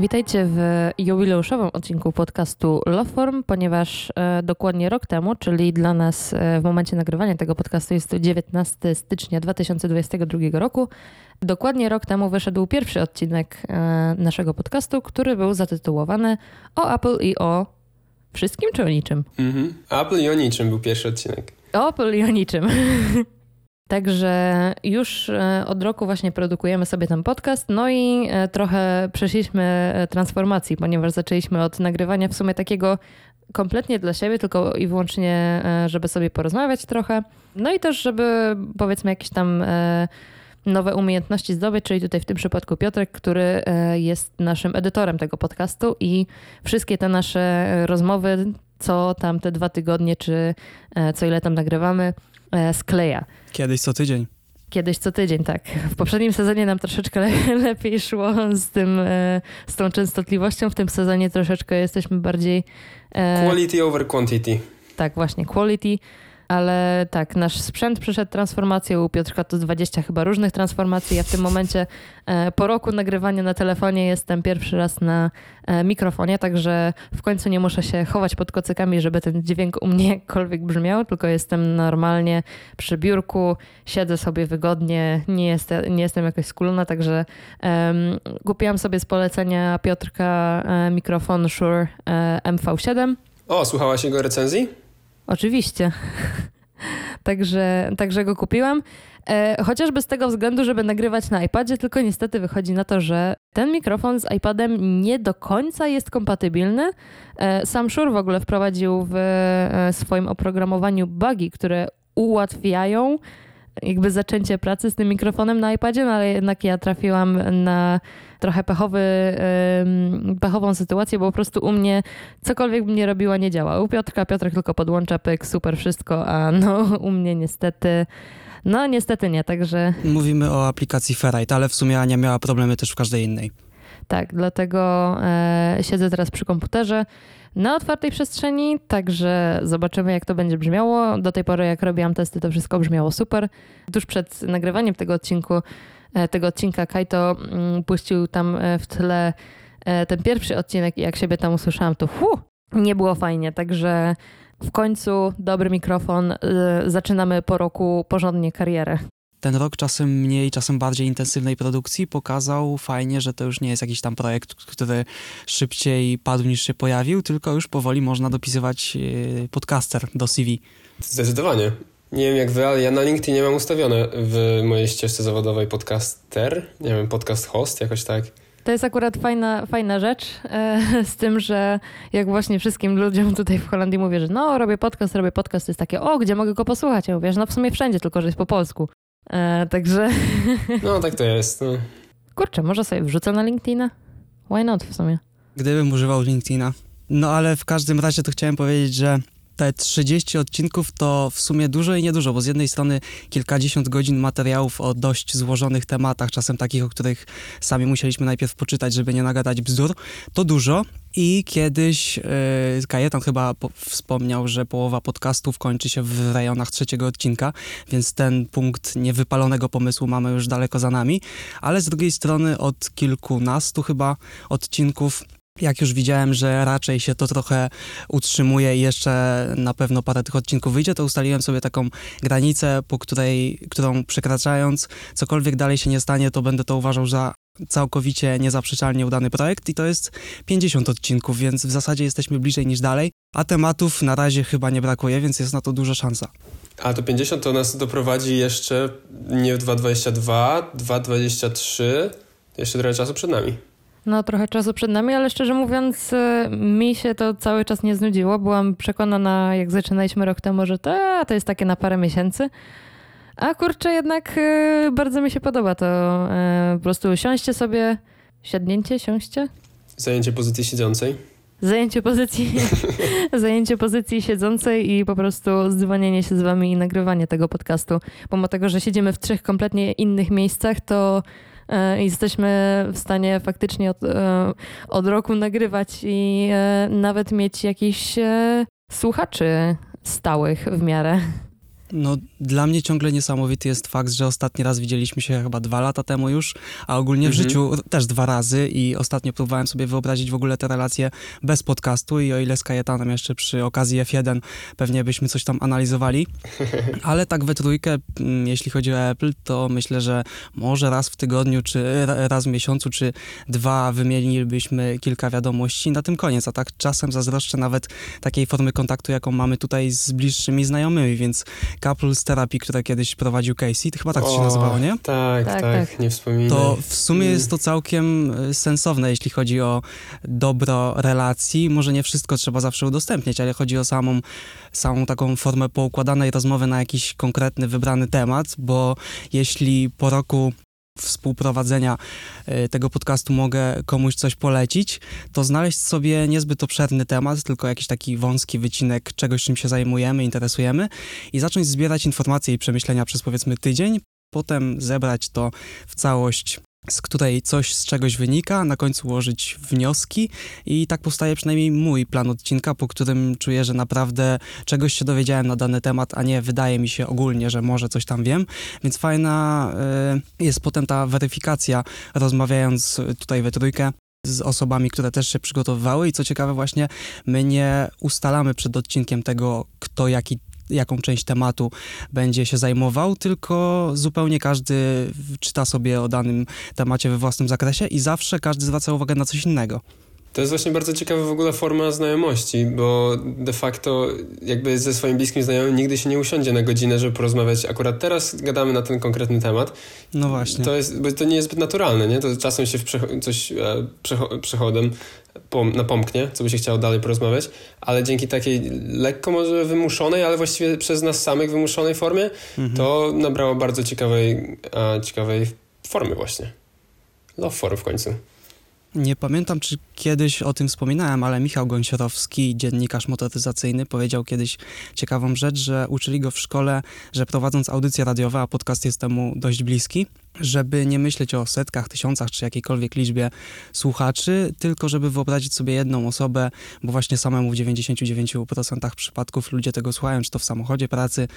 Witajcie w jubileuszowym odcinku podcastu Loveform, ponieważ e, dokładnie rok temu, czyli dla nas e, w momencie nagrywania tego podcastu jest to 19 stycznia 2022 roku, dokładnie rok temu wyszedł pierwszy odcinek e, naszego podcastu, który był zatytułowany o Apple i o wszystkim czy o niczym? Mhm. Apple i o niczym był pierwszy odcinek. O Apple i o niczym. Także już e, od roku właśnie produkujemy sobie ten podcast, no i e, trochę przeszliśmy e, transformacji, ponieważ zaczęliśmy od nagrywania w sumie takiego kompletnie dla siebie, tylko i wyłącznie, żeby sobie porozmawiać trochę. No i też, żeby powiedzmy jakieś tam nowe umiejętności zdobyć, czyli tutaj w tym przypadku Piotrek, który jest naszym edytorem tego podcastu i wszystkie te nasze rozmowy, co tam te dwa tygodnie, czy co ile tam nagrywamy, skleja. Kiedyś co tydzień. Kiedyś co tydzień, tak. W poprzednim sezonie nam troszeczkę le lepiej szło z tym, e, z tą częstotliwością. W tym sezonie troszeczkę jesteśmy bardziej... E, quality over quantity. Tak, właśnie, quality ale tak, nasz sprzęt przeszedł transformację, u Piotrka to 20 chyba różnych transformacji. Ja w tym momencie e, po roku nagrywania na telefonie jestem pierwszy raz na e, mikrofonie, także w końcu nie muszę się chować pod kocykami, żeby ten dźwięk u mnie jakkolwiek brzmiał, tylko jestem normalnie przy biurku, siedzę sobie wygodnie, nie, jest, nie jestem jakoś skulona, także um, kupiłam sobie z polecenia Piotrka e, mikrofon Shure MV7. O, słuchałaś jego recenzji? Oczywiście. także, także go kupiłam. E, chociażby z tego względu, żeby nagrywać na iPadzie, tylko niestety wychodzi na to, że ten mikrofon z iPadem nie do końca jest kompatybilny. E, sam Shure w ogóle wprowadził w e, swoim oprogramowaniu bugi, które ułatwiają jakby zaczęcie pracy z tym mikrofonem na iPadzie, no ale jednak ja trafiłam na trochę pechowy, pechową sytuację, bo po prostu u mnie cokolwiek bym nie robiła, nie działa. U Piotrka, Piotrek tylko podłącza pyk, super wszystko, a no u mnie niestety... No niestety nie, także... Mówimy o aplikacji Ferrite, ale w sumie Ania miała problemy też w każdej innej. Tak, dlatego e, siedzę teraz przy komputerze na otwartej przestrzeni, także zobaczymy, jak to będzie brzmiało. Do tej pory, jak robiłam testy, to wszystko brzmiało super. Tuż przed nagrywaniem tego odcinku, e, tego odcinka Kajto mm, puścił tam e, w tle e, ten pierwszy odcinek i jak siebie tam usłyszałam, to hu, nie było fajnie, także w końcu dobry mikrofon. Zaczynamy po roku porządnie karierę ten rok czasem mniej, czasem bardziej intensywnej produkcji pokazał fajnie, że to już nie jest jakiś tam projekt, który szybciej padł niż się pojawił, tylko już powoli można dopisywać e, podcaster do CV. Zdecydowanie. Nie wiem jak wy, ale ja na LinkedInie mam ustawione w mojej ścieżce zawodowej podcaster, nie wiem, podcast host, jakoś tak. To jest akurat fajna, fajna rzecz, e, z tym, że jak właśnie wszystkim ludziom tutaj w Holandii mówię, że no robię podcast, robię podcast, to jest takie, o, gdzie mogę go posłuchać? Ja mówię, że no w sumie wszędzie, tylko że jest po polsku. E, także... No, tak to jest. No. Kurczę, może sobie wrzucę na LinkedIna? Why not w sumie? Gdybym używał LinkedIna. No ale w każdym razie to chciałem powiedzieć, że te 30 odcinków to w sumie dużo i niedużo, bo z jednej strony kilkadziesiąt godzin materiałów o dość złożonych tematach, czasem takich, o których sami musieliśmy najpierw poczytać, żeby nie nagadać bzdur, to dużo. I kiedyś yy, Kajetan chyba po- wspomniał, że połowa podcastów kończy się w rejonach trzeciego odcinka, więc ten punkt niewypalonego pomysłu mamy już daleko za nami, ale z drugiej strony od kilkunastu chyba odcinków jak już widziałem, że raczej się to trochę utrzymuje i jeszcze na pewno parę tych odcinków wyjdzie, to ustaliłem sobie taką granicę, po której, którą przekraczając, cokolwiek dalej się nie stanie, to będę to uważał za całkowicie niezaprzeczalnie udany projekt i to jest 50 odcinków, więc w zasadzie jesteśmy bliżej niż dalej, a tematów na razie chyba nie brakuje, więc jest na to duża szansa. A to 50 to nas doprowadzi jeszcze nie w 2.22, 2.23, jeszcze trochę czasu przed nami. No, trochę czasu przed nami, ale szczerze mówiąc, y, mi się to cały czas nie znudziło. Byłam przekonana, jak zaczynaliśmy rok temu, że to, to jest takie na parę miesięcy. A kurczę, jednak y, bardzo mi się podoba to. Y, po prostu siąście sobie, siadnięcie, siąście. Zajęcie pozycji siedzącej. Zajęcie pozycji, zajęcie pozycji siedzącej i po prostu zdzwonienie się z wami i nagrywanie tego podcastu. Pomimo tego, że siedzimy w trzech kompletnie innych miejscach, to E, jesteśmy w stanie faktycznie od, od roku nagrywać i nawet mieć jakichś słuchaczy stałych w miarę. No, dla mnie ciągle niesamowity jest fakt, że ostatni raz widzieliśmy się chyba dwa lata temu już, a ogólnie w Mhm. życiu też dwa razy i ostatnio próbowałem sobie wyobrazić w ogóle te relacje bez podcastu i o ile z Kajetanem jeszcze przy okazji F1 pewnie byśmy coś tam analizowali, ale tak we trójkę, mm, jeśli chodzi o Apple, to myślę, że może raz w tygodniu, czy ra- raz w miesiącu, czy dwa wymienilibyśmy kilka wiadomości na tym koniec, a tak czasem zazdroszczę nawet takiej formy kontaktu, jaką mamy tutaj z bliższymi znajomymi, więc Couples Therapy, które kiedyś prowadził Casey, to chyba tak to się O, nazywało, nie? Tak, Tak, tak, tak. nie wspominaj. To w sumie Mm. jest to całkiem y, sensowne, jeśli chodzi o dobro relacji. Może nie wszystko trzeba zawsze udostępniać, ale chodzi o samą, samą taką formę poukładanej rozmowy na jakiś konkretny, wybrany temat, bo jeśli po roku współprowadzenia y, tego podcastu mogę komuś coś polecić, to znaleźć sobie niezbyt obszerny temat, tylko jakiś taki wąski wycinek czegoś, czym się zajmujemy, interesujemy i zacząć zbierać informacje i przemyślenia przez powiedzmy tydzień, potem zebrać to w całość, z której coś z czegoś wynika, na końcu ułożyć wnioski i tak powstaje przynajmniej mój plan odcinka, po którym czuję, że naprawdę czegoś się dowiedziałem na dany temat, a nie wydaje mi się ogólnie, że może coś tam wiem, więc fajna y, jest potem ta weryfikacja, rozmawiając tutaj we trójkę z osobami, które też się przygotowywały. I co ciekawe właśnie, my nie ustalamy przed odcinkiem tego, kto jaki jaką część tematu będzie się zajmował, tylko zupełnie każdy czyta sobie o danym temacie we własnym zakresie i zawsze każdy zwraca uwagę na coś innego. To jest właśnie bardzo ciekawa w ogóle forma znajomości, bo de facto jakby ze swoim bliskim znajomym nigdy się nie usiądzie na godzinę, żeby porozmawiać. Akurat teraz gadamy na ten konkretny temat. No właśnie. To, jest, bo to nie jest zbyt naturalne, nie? To czasem się w coś e, przecho- przechodem pom- napomknie, co by się chciało dalej porozmawiać, ale dzięki takiej lekko może wymuszonej, ale właściwie przez nas samych wymuszonej formie, Mhm. to nabrało bardzo ciekawej, e, ciekawej formy właśnie. Love form w końcu. Nie pamiętam, czy kiedyś o tym wspominałem, ale Michał Gąsiorowski, dziennikarz motoryzacyjny, powiedział kiedyś ciekawą rzecz, że uczyli go w szkole, że prowadząc audycje radiowe, a podcast jest temu dość bliski, żeby nie myśleć o setkach, tysiącach czy jakiejkolwiek liczbie słuchaczy, tylko żeby wyobrazić sobie jedną osobę, bo właśnie samemu w 99% przypadków ludzie tego słuchają, czy to w samochodzie pracy,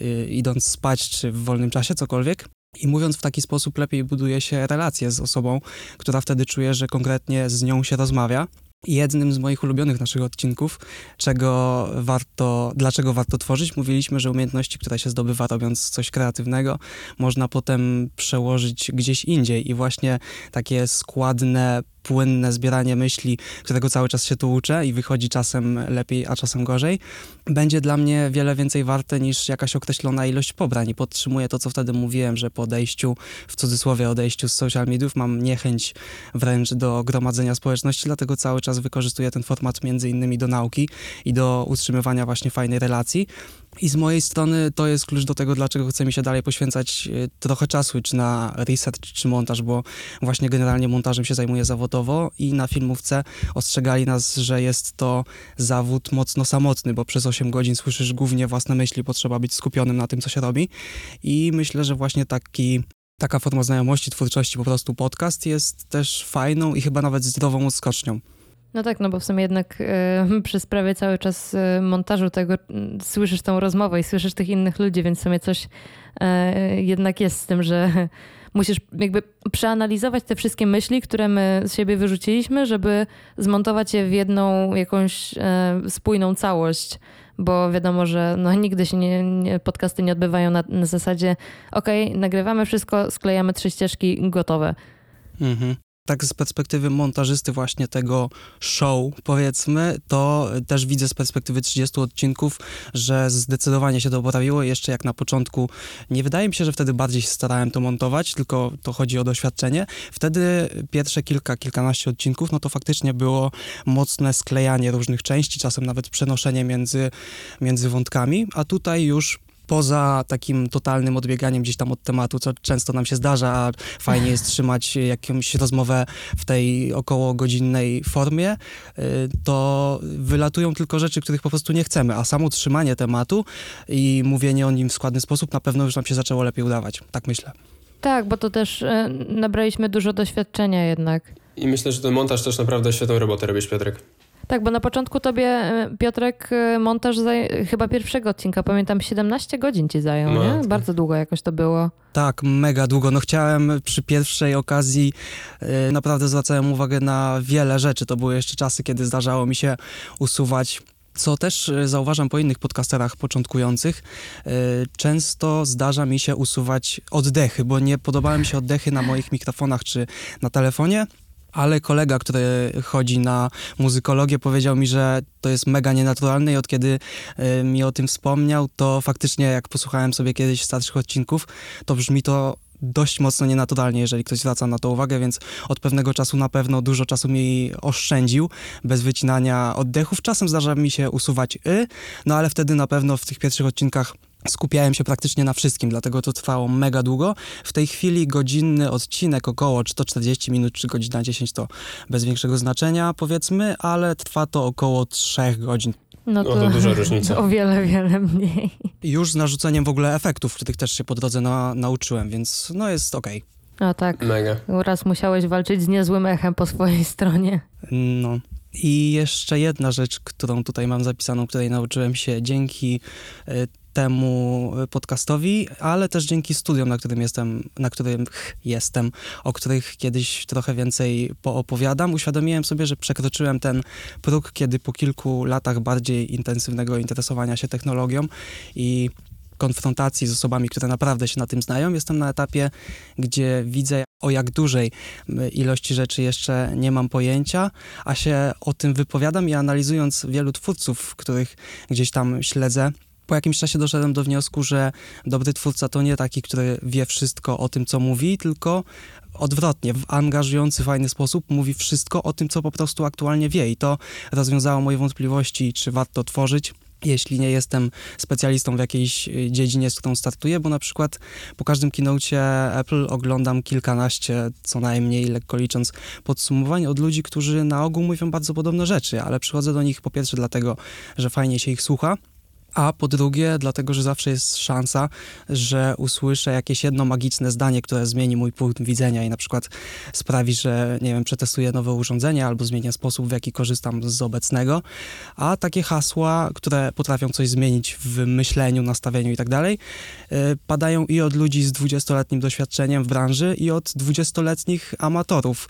yy, idąc spać, czy w wolnym czasie, cokolwiek. I mówiąc w taki sposób, lepiej buduje się relacje z osobą, która wtedy czuje, że konkretnie z nią się rozmawia. Jednym z moich ulubionych naszych odcinków, czego warto, dlaczego warto tworzyć, mówiliśmy, że umiejętności, które się zdobywa robiąc coś kreatywnego, można potem przełożyć gdzieś indziej. I właśnie takie składne, płynne zbieranie myśli, którego cały czas się tu uczę i wychodzi czasem lepiej, a czasem gorzej, będzie dla mnie wiele więcej warte niż jakaś określona ilość pobrań. I podtrzymuję to, co wtedy mówiłem, że po odejściu, w cudzysłowie odejściu z social mediów, mam niechęć wręcz do gromadzenia społeczności, dlatego cały czas wykorzystuję ten format między innymi do nauki i do utrzymywania właśnie fajnej relacji. I z mojej strony to jest klucz do tego, dlaczego chcę mi się dalej poświęcać e, trochę czasu, czy na research, czy montaż, bo właśnie generalnie montażem się zajmuję zawodowo i na filmówce ostrzegali nas, że jest to zawód mocno samotny, bo przez 8 godzin słyszysz głównie własne myśli, potrzeba być skupionym na tym, co się robi. I myślę, że właśnie taki taka forma znajomości, twórczości, po prostu podcast jest też fajną i chyba nawet zdrową odskocznią. No tak, no bo w sumie jednak y, przez prawie cały czas y, montażu tego y, słyszysz tą rozmowę i słyszysz tych innych ludzi, więc w sumie coś y, jednak jest z tym, że musisz jakby przeanalizować te wszystkie myśli, które my z siebie wyrzuciliśmy, żeby zmontować je w jedną jakąś spójną całość. Bo wiadomo, że no, nigdy się nie, nie, podcasty nie odbywają na, na zasadzie okej, nagrywamy wszystko, sklejamy trzy ścieżki, gotowe. Mhm. Tak z perspektywy montażysty właśnie tego show, powiedzmy, to też widzę z perspektywy 30 odcinków, że zdecydowanie się to poprawiło. Jeszcze jak na początku, nie wydaje mi się, że wtedy bardziej się starałem to montować, tylko to chodzi o doświadczenie. Wtedy pierwsze kilka, kilkanaście odcinków, no to faktycznie było mocne sklejanie różnych części, czasem nawet przenoszenie między, między wątkami, a tutaj już poza takim totalnym odbieganiem gdzieś tam od tematu, co często nam się zdarza, a fajnie jest trzymać jakąś rozmowę w tej około godzinnej formie, y, to wylatują tylko rzeczy, których po prostu nie chcemy, a samo trzymanie tematu i mówienie o nim w składny sposób na pewno już nam się zaczęło lepiej udawać. Tak myślę. Tak, bo to też y, nabraliśmy dużo doświadczenia jednak. I myślę, że ten montaż też naprawdę świetną robotę robisz, Piotrek. Tak, bo na początku tobie, e, Piotrek, e, montaż zaj- chyba pierwszego odcinka, pamiętam, 17 godzin ci zajął, No, nie? tak. Bardzo długo jakoś to było. Tak, mega długo. No chciałem przy pierwszej okazji, yy, naprawdę zwracałem uwagę na wiele rzeczy. To były jeszcze czasy, kiedy zdarzało mi się usuwać co też zauważam po innych podcasterach początkujących, często zdarza mi się usuwać oddechy, bo nie podobały mi się oddechy na moich mikrofonach czy na telefonie. Ale kolega, który chodzi na muzykologię, powiedział mi, że to jest mega nienaturalne i od kiedy y, mi o tym wspomniał, to faktycznie jak posłuchałem sobie kiedyś starszych odcinków, to brzmi to dość mocno nienaturalnie, jeżeli ktoś zwraca na to uwagę, więc od pewnego czasu na pewno dużo czasu mi oszczędził bez wycinania oddechów. Czasem zdarza mi się usuwać y, no ale wtedy na pewno w tych pierwszych odcinkach skupiałem się praktycznie na wszystkim, dlatego to trwało mega długo. W tej chwili godzinny odcinek, około czy to 40 minut, czy godzina 10 to bez większego znaczenia powiedzmy, ale trwa to około 3 godzin. No No to duża różnica. O wiele, wiele mniej. Już z narzuceniem w ogóle efektów, których też się po drodze na, nauczyłem, więc no jest okej. No tak. Mega. Raz musiałeś walczyć z niezłym echem po swojej stronie. No. I jeszcze jedna rzecz, którą tutaj mam zapisaną, której nauczyłem się dzięki y, temu podcastowi, ale też dzięki studiom, na którym jestem, na którym jestem, o których kiedyś trochę więcej poopowiadam, uświadomiłem sobie, że przekroczyłem ten próg, kiedy po kilku latach bardziej intensywnego interesowania się technologią i konfrontacji z osobami, które naprawdę się na tym znają, jestem na etapie, gdzie widzę o jak dużej ilości rzeczy jeszcze nie mam pojęcia, a się o tym wypowiadam i analizując wielu twórców, których gdzieś tam śledzę, po jakimś czasie doszedłem do wniosku, że dobry twórca to nie taki, który wie wszystko o tym, co mówi, tylko odwrotnie, w angażujący, fajny sposób mówi wszystko o tym, co po prostu aktualnie wie. I to rozwiązało moje wątpliwości, czy warto tworzyć jeśli nie jestem specjalistą w jakiejś y, dziedzinie, z którą startuję, bo na przykład po każdym keynocie Apple oglądam kilkanaście, co najmniej, lekko licząc, podsumowań od ludzi, którzy na ogół mówią bardzo podobne rzeczy, ale przychodzę do nich po pierwsze dlatego, że fajnie się ich słucha, a po drugie, dlatego, że zawsze jest szansa, że usłyszę jakieś jedno magiczne zdanie, które zmieni mój punkt widzenia i na przykład sprawi, że, nie wiem, przetestuję nowe urządzenie albo zmienię sposób, w jaki korzystam z obecnego. A takie hasła, które potrafią coś zmienić w myśleniu, nastawieniu i tak dalej, y, padają i od ludzi z 20-letnim doświadczeniem w branży, i od 20-letnich amatorów.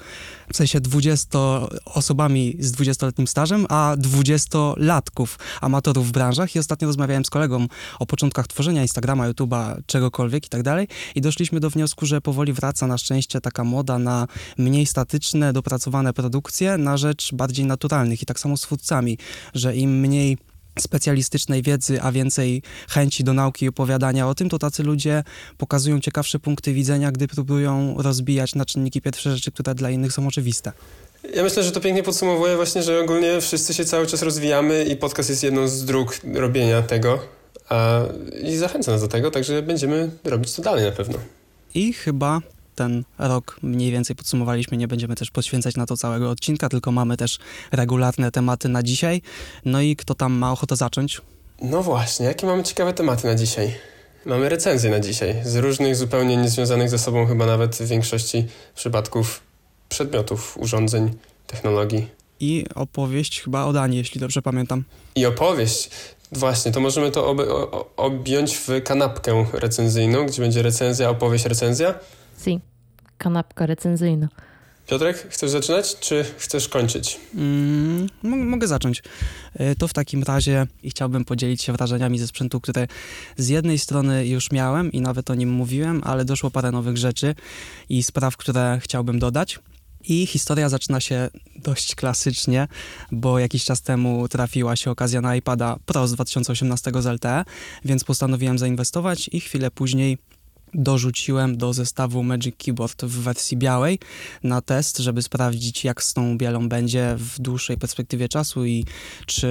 W sensie 20 osobami z 20-letnim stażem, a 20-latków amatorów w branżach. I ostatnio rozmawiałem z kolegą o początkach tworzenia Instagrama, YouTube'a, czegokolwiek i tak dalej i doszliśmy do wniosku, że powoli wraca na szczęście taka moda na mniej statyczne, dopracowane produkcje na rzecz bardziej naturalnych i tak samo z twórcami, że im mniej specjalistycznej wiedzy, a więcej chęci do nauki i opowiadania o tym, to tacy ludzie pokazują ciekawsze punkty widzenia, gdy próbują rozbijać na czynniki pierwsze rzeczy, które dla innych są oczywiste. Ja myślę, że to pięknie podsumowuje właśnie, że ogólnie wszyscy się cały czas rozwijamy i podcast jest jedną z dróg robienia tego. A, I zachęcam nas do tego, także będziemy robić to dalej na pewno. I chyba ten rok mniej więcej podsumowaliśmy. Nie będziemy też poświęcać na to całego odcinka, tylko mamy też regularne tematy na dzisiaj. No i kto tam ma ochotę zacząć? No właśnie, jakie mamy ciekawe tematy na dzisiaj? Mamy recenzje na dzisiaj, z różnych zupełnie niezwiązanych ze sobą chyba nawet w większości przypadków przedmiotów, urządzeń, technologii. I opowieść chyba o Danii, jeśli dobrze pamiętam. I opowieść. Właśnie, to możemy to ob o, objąć w kanapkę recenzyjną, gdzie będzie recenzja, opowieść, recenzja. Si, kanapka recenzyjna. Piotrek, chcesz zaczynać, czy chcesz kończyć? Mm, mogę zacząć. E, to w takim razie chciałbym podzielić się wrażeniami ze sprzętu, które z jednej strony już miałem i nawet o nim mówiłem, ale doszło parę nowych rzeczy i spraw, które chciałbym dodać. I historia zaczyna się dość klasycznie, bo jakiś czas temu trafiła się okazja na iPada Pro z 2018 z LTE, więc postanowiłem zainwestować i chwilę później dorzuciłem do zestawu Magic Keyboard w wersji białej na test, żeby sprawdzić jak z tą bielą będzie w dłuższej perspektywie czasu i czy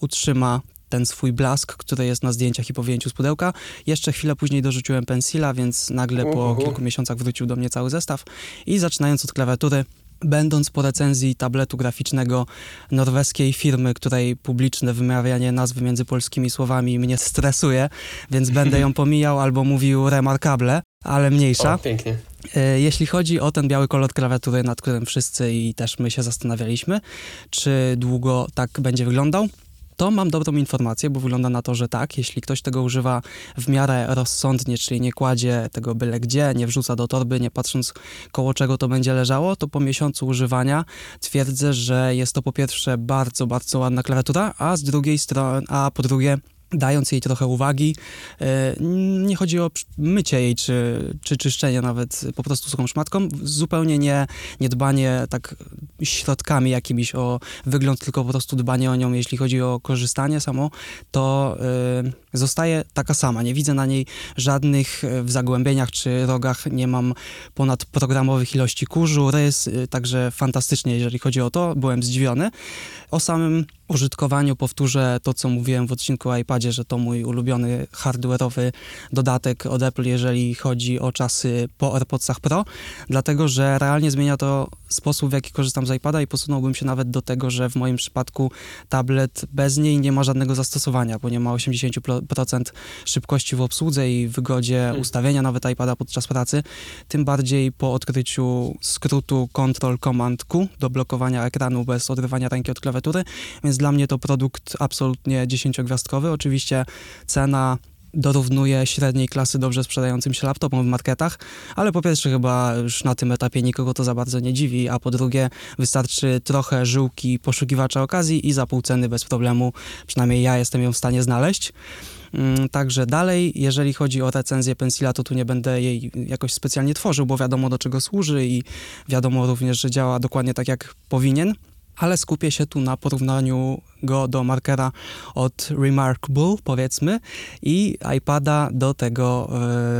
utrzyma ten swój blask, który jest na zdjęciach i po wyjęciu z pudełka. Jeszcze chwilę później dorzuciłem pensila, więc nagle po kilku miesiącach wrócił do mnie cały zestaw i zaczynając od klawiatury Będąc po recenzji tabletu graficznego norweskiej firmy, której publiczne wymawianie nazwy między polskimi słowami mnie stresuje, więc będę ją pomijał albo mówił remarkable. ale mniejsza. O, pięknie. E, jeśli chodzi o ten biały kolor klawiatury, nad którym wszyscy i też my się zastanawialiśmy, czy długo tak będzie wyglądał, to mam dobrą informację, bo wygląda na to, że tak, jeśli ktoś tego używa w miarę rozsądnie, czyli nie kładzie tego byle gdzie, nie wrzuca do torby, nie patrząc koło czego to będzie leżało, to po miesiącu używania twierdzę, że jest to po pierwsze bardzo, bardzo ładna klawiatura, a z drugiej strony, a po drugie dając jej trochę uwagi. E, nie chodzi o mycie jej, czy, czy czyszczenie nawet po prostu suchą szmatką. Zupełnie nie, nie dbanie tak środkami jakimiś o wygląd, tylko po prostu dbanie o nią, jeśli chodzi o korzystanie samo, to y, zostaje taka sama. Nie widzę na niej żadnych w zagłębieniach czy rogach, nie mam ponad programowych ilości kurzu, rys, także fantastycznie, jeżeli chodzi o to. Byłem zdziwiony. O samym użytkowaniu. Powtórzę to, co mówiłem w odcinku o iPadzie, że to mój ulubiony hardware'owy dodatek od Apple, jeżeli chodzi o czasy po AirPodsach Pro, dlatego, że realnie zmienia to sposób, w jaki korzystam z iPada i posunąłbym się nawet do tego, że w moim przypadku tablet bez niej nie ma żadnego zastosowania, bo nie ma 80% szybkości w obsłudze i wygodzie hmm. ustawienia nawet iPada podczas pracy, tym bardziej po odkryciu skrótu Control Command Q do blokowania ekranu bez odrywania ręki od klawiatury, więc dla mnie to produkt absolutnie dziesięciogwiazdkowy. Oczywiście cena dorównuje średniej klasy dobrze sprzedającym się laptopom w marketach, ale po pierwsze chyba już na tym etapie nikogo to za bardzo nie dziwi, a po drugie wystarczy trochę żyłki poszukiwacza okazji i za pół ceny bez problemu, przynajmniej ja jestem ją w stanie znaleźć. Mm, także dalej, jeżeli chodzi o recenzję pensila, to tu nie będę jej jakoś specjalnie tworzył, bo wiadomo do czego służy i wiadomo również, że działa dokładnie tak jak powinien ale skupię się tu na porównaniu go do markera od Remarkable, powiedzmy, i iPada do tego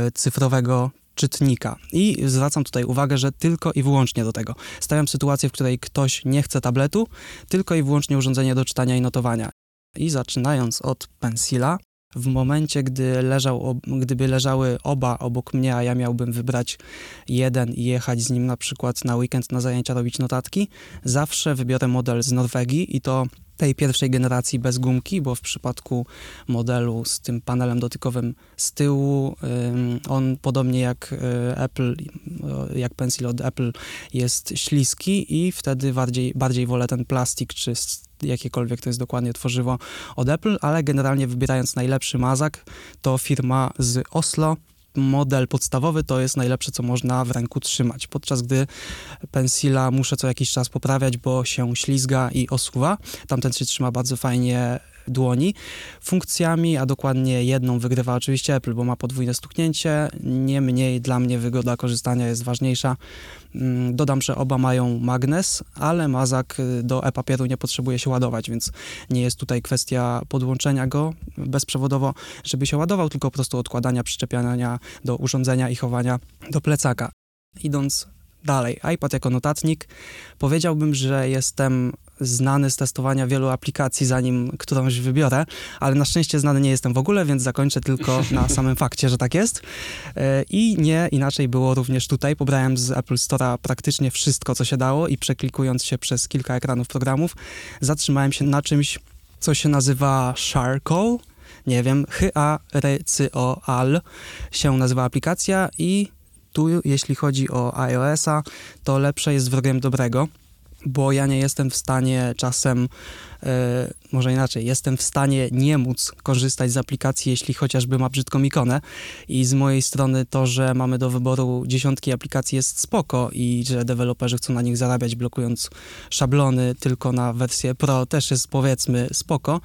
e, cyfrowego czytnika. I zwracam tutaj uwagę, że tylko i wyłącznie do tego. Stawiam sytuację, w której ktoś nie chce tabletu, tylko i wyłącznie urządzenie do czytania i notowania. I zaczynając od pensila, w momencie, gdy leżał, gdyby leżały oba obok mnie, a ja miałbym wybrać jeden i jechać z nim na przykład na weekend na zajęcia, robić notatki, zawsze wybiorę model z Norwegii i to tej pierwszej generacji bez gumki, bo w przypadku modelu z tym panelem dotykowym z tyłu, on podobnie jak y, Apple, jak Pencil od Apple jest śliski i wtedy bardziej, bardziej wolę ten plastik czy jakiekolwiek to jest dokładnie tworzywo od Apple, ale generalnie wybierając najlepszy mazak, to firma z Oslo model podstawowy to jest najlepsze, co można w ręku trzymać, podczas gdy pensila muszę co jakiś czas poprawiać, bo się ślizga i osuwa. Tamten się trzyma bardzo fajnie dłoni. Funkcjami, a dokładnie jedną wygrywa oczywiście Apple, bo ma podwójne stuknięcie. Niemniej dla mnie wygoda korzystania jest ważniejsza. Mm, dodam, że oba mają magnes, ale mazak y, do e-papieru nie potrzebuje się ładować, więc nie jest tutaj kwestia podłączenia go bezprzewodowo, żeby się ładował, tylko po prostu odkładania, przyczepiania do urządzenia i chowania do plecaka. Idąc dalej, iPad jako notatnik, powiedziałbym, że jestem znany z testowania wielu aplikacji, zanim którąś wybiorę, ale na szczęście znany nie jestem w ogóle, więc zakończę tylko na samym fakcie, że tak jest. E, I nie inaczej było również tutaj. Pobrałem z Apple Store'a praktycznie wszystko, co się dało i przeklikując się przez kilka ekranów programów, zatrzymałem się na czymś, co się nazywa Charcoal. Nie wiem, H-A-R-C-O-A-L się nazywa aplikacja i tu, jeśli chodzi o iOS-a, to lepsze jest wrogiem dobrego bo ja nie jestem w stanie czasem, może inaczej, jestem w stanie nie móc korzystać z aplikacji, jeśli chociażby ma brzydką ikonę i z mojej strony to, że mamy do wyboru dziesiątki aplikacji jest spoko i że deweloperzy chcą na nich zarabiać blokując szablony tylko na wersję Pro też jest powiedzmy spoko,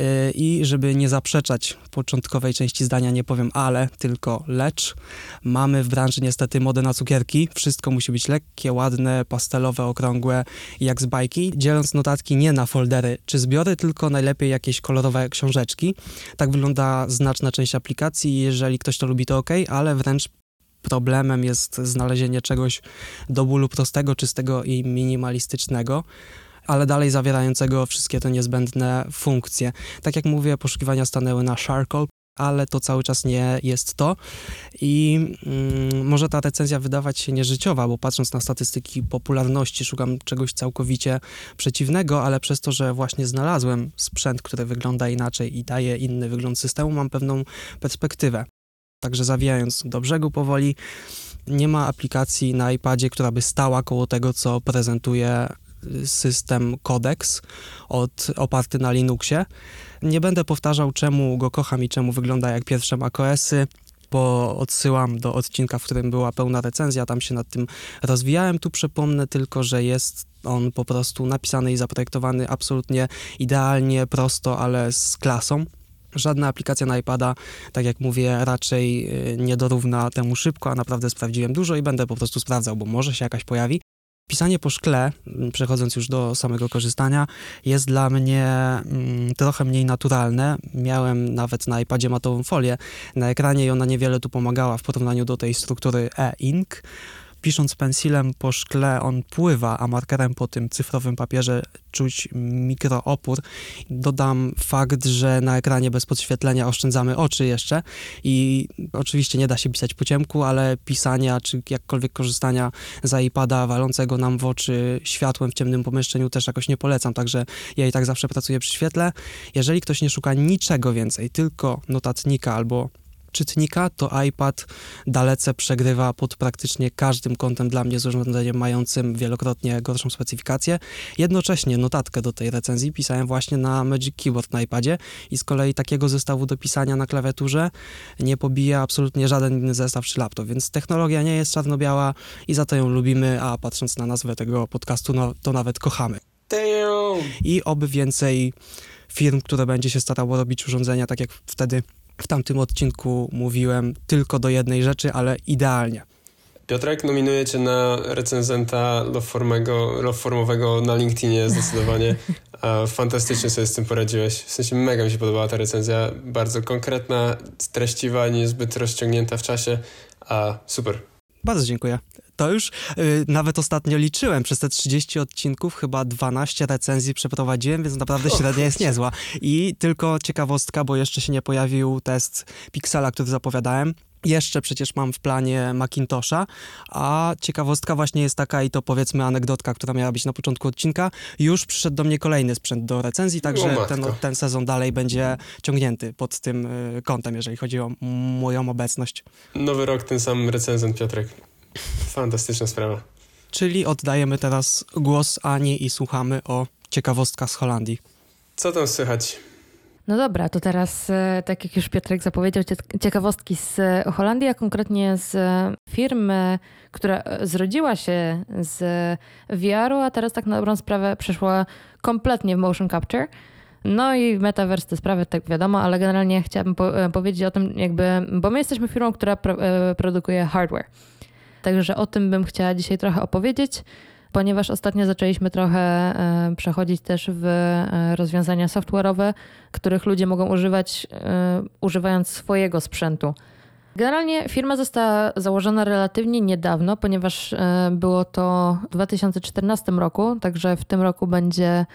Y, I żeby nie zaprzeczać początkowej części zdania, nie powiem ale, tylko lecz. Mamy w branży niestety modę na cukierki. Wszystko musi być lekkie, ładne, pastelowe, okrągłe, jak z bajki. Dzieląc notatki nie na foldery czy zbiory, tylko najlepiej jakieś kolorowe książeczki. Tak wygląda znaczna część aplikacji. Jeżeli ktoś to lubi, to ok, ale wręcz problemem jest znalezienie czegoś do bólu prostego, czystego i minimalistycznego ale dalej zawierającego wszystkie te niezbędne funkcje. Tak jak mówię, poszukiwania stanęły na Charcoal, ale to cały czas nie jest to i mm, może ta recenzja wydawać się nieżyciowa, bo patrząc na statystyki popularności szukam czegoś całkowicie przeciwnego, ale przez to, że właśnie znalazłem sprzęt, który wygląda inaczej i daje inny wygląd systemu, mam pewną perspektywę. Także zawijając do brzegu powoli, nie ma aplikacji na iPadzie, która by stała koło tego, co prezentuje system Codex od, oparty na Linuxie. Nie będę powtarzał, czemu go kocham i czemu wygląda jak pierwsze macOSy bo odsyłam do odcinka, w którym była pełna recenzja, tam się nad tym rozwijałem. Tu przypomnę tylko, że jest on po prostu napisany i zaprojektowany absolutnie idealnie, prosto, ale z klasą. Żadna aplikacja na iPada, tak jak mówię, raczej y, nie dorówna temu szybko, a naprawdę sprawdziłem dużo i będę po prostu sprawdzał, bo może się jakaś pojawi. Pisanie po szkle, przechodząc już do samego korzystania, jest dla mnie mm, trochę mniej naturalne. Miałem nawet na iPadzie matową folię na ekranie i ona niewiele tu pomagała w porównaniu do tej struktury e-ink pisząc pensilem po szkle on pływa, a markerem po tym cyfrowym papierze czuć mikroopór. Dodam fakt, że na ekranie bez podświetlenia oszczędzamy oczy jeszcze i oczywiście nie da się pisać po ciemku, ale pisania czy jakkolwiek korzystania z iPada walącego nam w oczy światłem w ciemnym pomieszczeniu też jakoś nie polecam, także ja i tak zawsze pracuję przy świetle. Jeżeli ktoś nie szuka niczego więcej, tylko notatnika albo czytnika, to iPad dalece przegrywa pod praktycznie każdym kątem dla mnie z urządzeniem mającym wielokrotnie gorszą specyfikację. Jednocześnie notatkę do tej recenzji pisałem właśnie na Magic Keyboard na iPadzie i z kolei takiego zestawu do pisania na klawiaturze nie pobija absolutnie żaden inny zestaw czy laptop, więc technologia nie jest czarno-biała i za to ją lubimy, a patrząc na nazwę tego podcastu, no, to nawet kochamy. I oby więcej firm, które będzie się starało robić urządzenia tak jak wtedy w tamtym odcinku mówiłem tylko do jednej rzeczy, ale idealnie. Piotrek, nominuje cię na recenzenta love-formowego na LinkedInie zdecydowanie. Fantastycznie sobie z tym poradziłeś. W sensie mega mi się podobała ta recenzja. Bardzo konkretna, treściwa, niezbyt rozciągnięta w czasie. A super. Bardzo dziękuję. To już yy, nawet ostatnio liczyłem. Przez te 30 odcinków chyba 12 recenzji przeprowadziłem, więc naprawdę średnia jest niezła. I tylko ciekawostka, bo jeszcze się nie pojawił test Pixela, który zapowiadałem. Jeszcze przecież mam w planie Macintosha, a ciekawostka właśnie jest taka i to powiedzmy anegdotka, która miała być na początku odcinka. Już przyszedł do mnie kolejny sprzęt do recenzji, także ten, ten sezon dalej będzie ciągnięty pod tym y, kątem, jeżeli chodzi o moją obecność. Nowy rok, ten sam recenzent Piotrek. Fantastyczna sprawa. Czyli oddajemy teraz głos Ani i słuchamy o ciekawostkach z Holandii. Co tam słychać? No dobra, to teraz, e, tak jak już Piotrek zapowiedział, ciekawostki z Holandii, a konkretnie z firmy, która zrodziła się z VR-u, a teraz tak na dobrą sprawę przeszła kompletnie w motion capture. No i metaverse te sprawy, tak wiadomo, ale generalnie chciałabym po e, powiedzieć o tym jakby, bo my jesteśmy firmą, która pro e, produkuje hardware. Także o tym bym chciała dzisiaj trochę opowiedzieć, ponieważ ostatnio zaczęliśmy trochę e, przechodzić też w e, rozwiązania software'owe, których ludzie mogą używać e, używając swojego sprzętu. Generalnie firma została założona relatywnie niedawno, ponieważ było to w 2014 roku, także w tym roku będzie,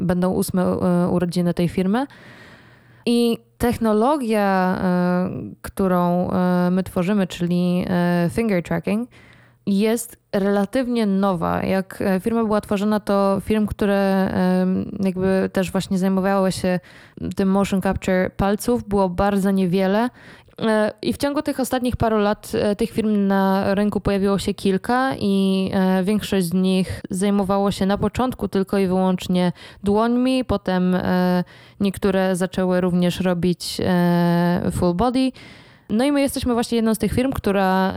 będą ósme urodziny tej firmy. I technologia, e, którą e, my tworzymy, czyli e, finger tracking, jest relatywnie nowa. Jak firma była tworzona, to firm, które jakby też właśnie zajmowały się tym motion capture palców, było bardzo niewiele I w ciągu tych ostatnich paru lat e, tych firm na rynku pojawiło się kilka i e, większość z nich zajmowało się na początku tylko i wyłącznie dłońmi, potem niektóre zaczęły również robić full body. No i my jesteśmy właśnie jedną z tych firm, która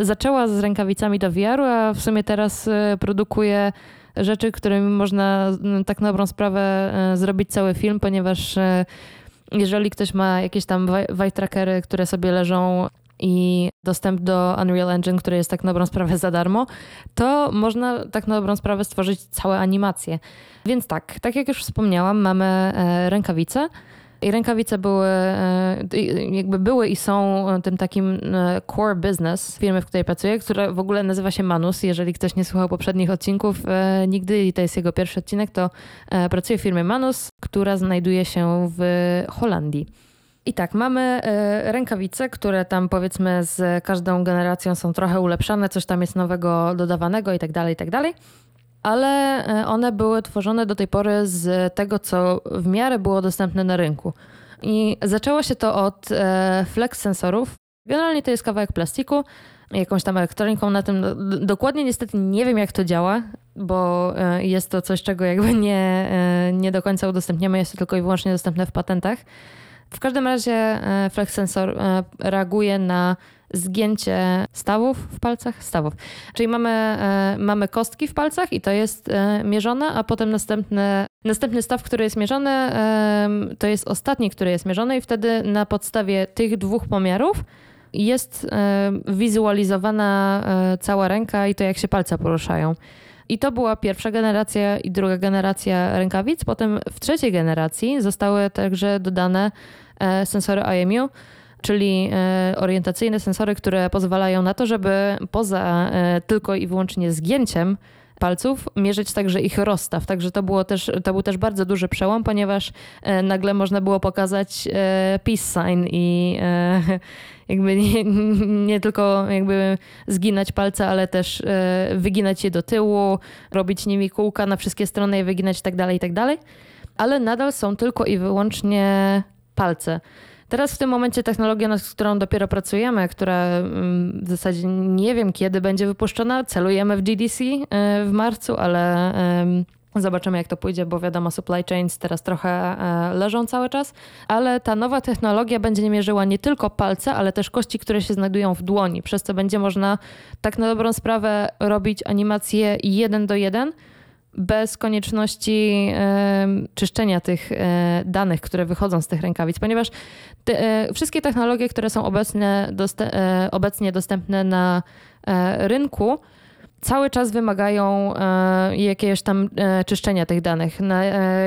zaczęła z rękawicami do VR-u, a w sumie teraz produkuje rzeczy, którymi można tak na dobrą sprawę zrobić cały film, ponieważ jeżeli ktoś ma jakieś tam white trackery, które sobie leżą i dostęp do Unreal Engine, który jest tak na dobrą sprawę za darmo, to można tak na dobrą sprawę stworzyć całe animacje. Więc tak, tak jak już wspomniałam, mamy e, rękawice, i rękawice były, e, jakby były i są tym takim e, core business firmy, w której pracuję, która w ogóle nazywa się Manus. Jeżeli ktoś nie słuchał poprzednich odcinków e, nigdy i to jest jego pierwszy odcinek, to pracuję w firmie Manus, która znajduje się w Holandii. I tak, mamy rękawice, które tam powiedzmy z każdą generacją są trochę ulepszane, coś tam jest nowego dodawanego i tak dalej, i tak dalej ale e, one były tworzone do tej pory z tego, co w miarę było dostępne na rynku. I zaczęło się to od flex sensorów. Generalnie to jest kawałek plastiku, jakąś tam elektroniką na tym. Dokładnie niestety nie wiem, jak to działa, bo jest to coś, czego jakby nie, nie do końca udostępniamy, jest to tylko i wyłącznie dostępne w patentach. W każdym razie e, flex sensor e, reaguje na zgięcie stawów w palcach, stawów. Czyli mamy, e, mamy kostki w palcach i to jest mierzone, a potem następny, następny staw, który jest mierzony, to jest ostatni, który jest mierzony i wtedy na podstawie tych dwóch pomiarów jest wizualizowana cała ręka i to, jak się palce poruszają. I to była pierwsza generacja i druga generacja rękawic. Potem w trzeciej generacji zostały także dodane e, sensory IMU, czyli e, orientacyjne sensory, które pozwalają na to, żeby poza e, tylko i wyłącznie zgięciem palców, mierzyć także ich rozstaw. Także to, było też, to był też bardzo duży przełom, ponieważ nagle można było pokazać peace sign i jakby nie, nie tylko jakby zginać palce, ale też e, wyginać je do tyłu, robić nimi kółka na wszystkie strony i wyginać tak dalej, tak dalej. Ale nadal są tylko i wyłącznie palce. Teraz w tym momencie technologia, nad którą dopiero pracujemy, która mm, w zasadzie nie wiem kiedy będzie wypuszczona, celujemy w GDC e, w marcu, ale Zobaczymy, jak to pójdzie, bo wiadomo, supply chains teraz trochę e, leżą cały czas, ale ta nowa technologia będzie mierzyła nie tylko palce, ale też kości, które się znajdują w dłoni, przez co będzie można tak na dobrą sprawę robić animacje jeden do jeden, bez konieczności czyszczenia tych e, danych, które wychodzą z tych rękawic, ponieważ te, e, wszystkie technologie, które są obecne, e, obecnie dostępne na rynku, cały czas wymagają jakiegoś tam czyszczenia tych danych.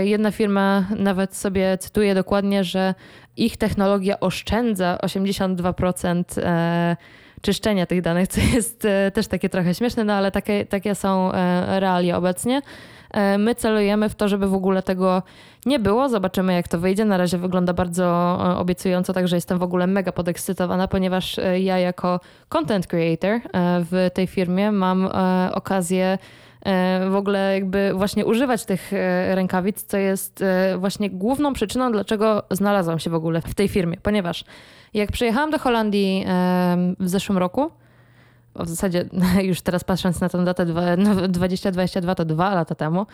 Jedna firma nawet sobie cytuje dokładnie, że ich technologia oszczędza 82% czyszczenia tych danych, co jest też takie trochę śmieszne, no ale takie, takie są realia obecnie. E, my celujemy w to, żeby w ogóle tego nie było. Zobaczymy, jak to wyjdzie. Na razie wygląda bardzo e, obiecująco, także jestem w ogóle mega podekscytowana, ponieważ e, ja jako content creator w tej firmie mam okazję w ogóle jakby właśnie używać tych rękawic, co jest właśnie główną przyczyną, dlaczego znalazłam się w ogóle w tej firmie, ponieważ jak przyjechałam do Holandii w zeszłym roku, w zasadzie już teraz patrząc na tę datę 2022 no, to dwa lata temu,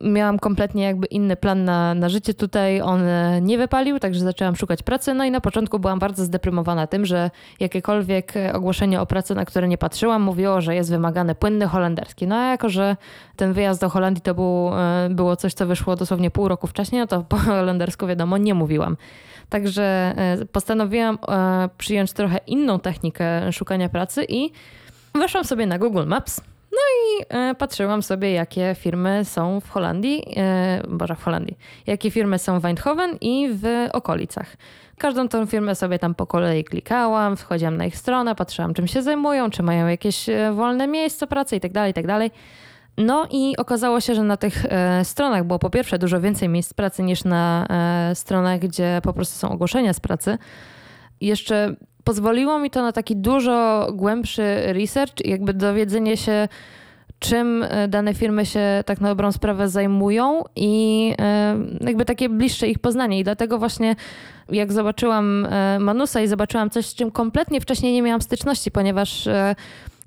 miałam kompletnie jakby inny plan na, na życie tutaj. On e, nie wypalił, także zaczęłam szukać pracy. No i na początku byłam bardzo zdeprymowana tym, że jakiekolwiek ogłoszenie o pracy, na które nie patrzyłam, mówiło, że jest wymagany płynny holenderski. No a jako, że ten wyjazd do Holandii to był, e, było coś, co wyszło dosłownie pół roku wcześniej, no to po holendersku wiadomo nie mówiłam. Także e, postanowiłam e, przyjąć trochę inną technikę szukania pracy i weszłam sobie na Google Maps. No i e, patrzyłam sobie, jakie firmy są w Holandii, boże w Holandii, jakie firmy są w Eindhoven i w okolicach. Każdą tą firmę sobie tam po kolei klikałam, wchodziłam na ich stronę, patrzyłam czym się zajmują, czy mają jakieś wolne miejsce pracy itd., tak itd. No i okazało się, że na tych e, stronach było po pierwsze dużo więcej miejsc pracy niż na e, stronach, gdzie po prostu są ogłoszenia z pracy. Jeszcze pozwoliło mi to na taki dużo głębszy research, jakby dowiedzenie się, czym e, dane firmy się tak na dobrą sprawę zajmują i jakby takie bliższe ich poznanie. I dlatego właśnie jak zobaczyłam Manusa i zobaczyłam coś, z czym kompletnie wcześniej nie miałam styczności, ponieważ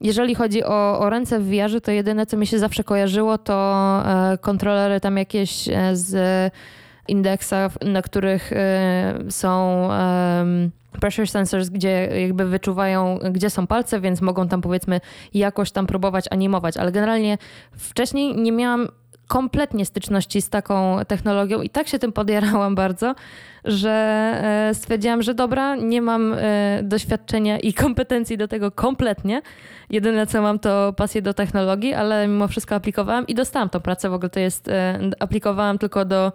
jeżeli chodzi o, o ręce w VR, to jedyne, co mi się zawsze kojarzyło, to e, kontrolery tam jakieś e, z indeksa, na których e, są pressure sensors, gdzie jakby wyczuwają, gdzie są palce, więc mogą tam powiedzmy jakoś tam próbować animować, ale generalnie wcześniej nie miałam kompletnie styczności z taką technologią i tak się tym podjarałam bardzo, że e, stwierdziłam, że dobra, nie mam e, doświadczenia i kompetencji do tego kompletnie. Jedyne co mam to pasję do technologii, ale mimo wszystko aplikowałam i dostałam tą pracę. W ogóle to jest, e, aplikowałam tylko do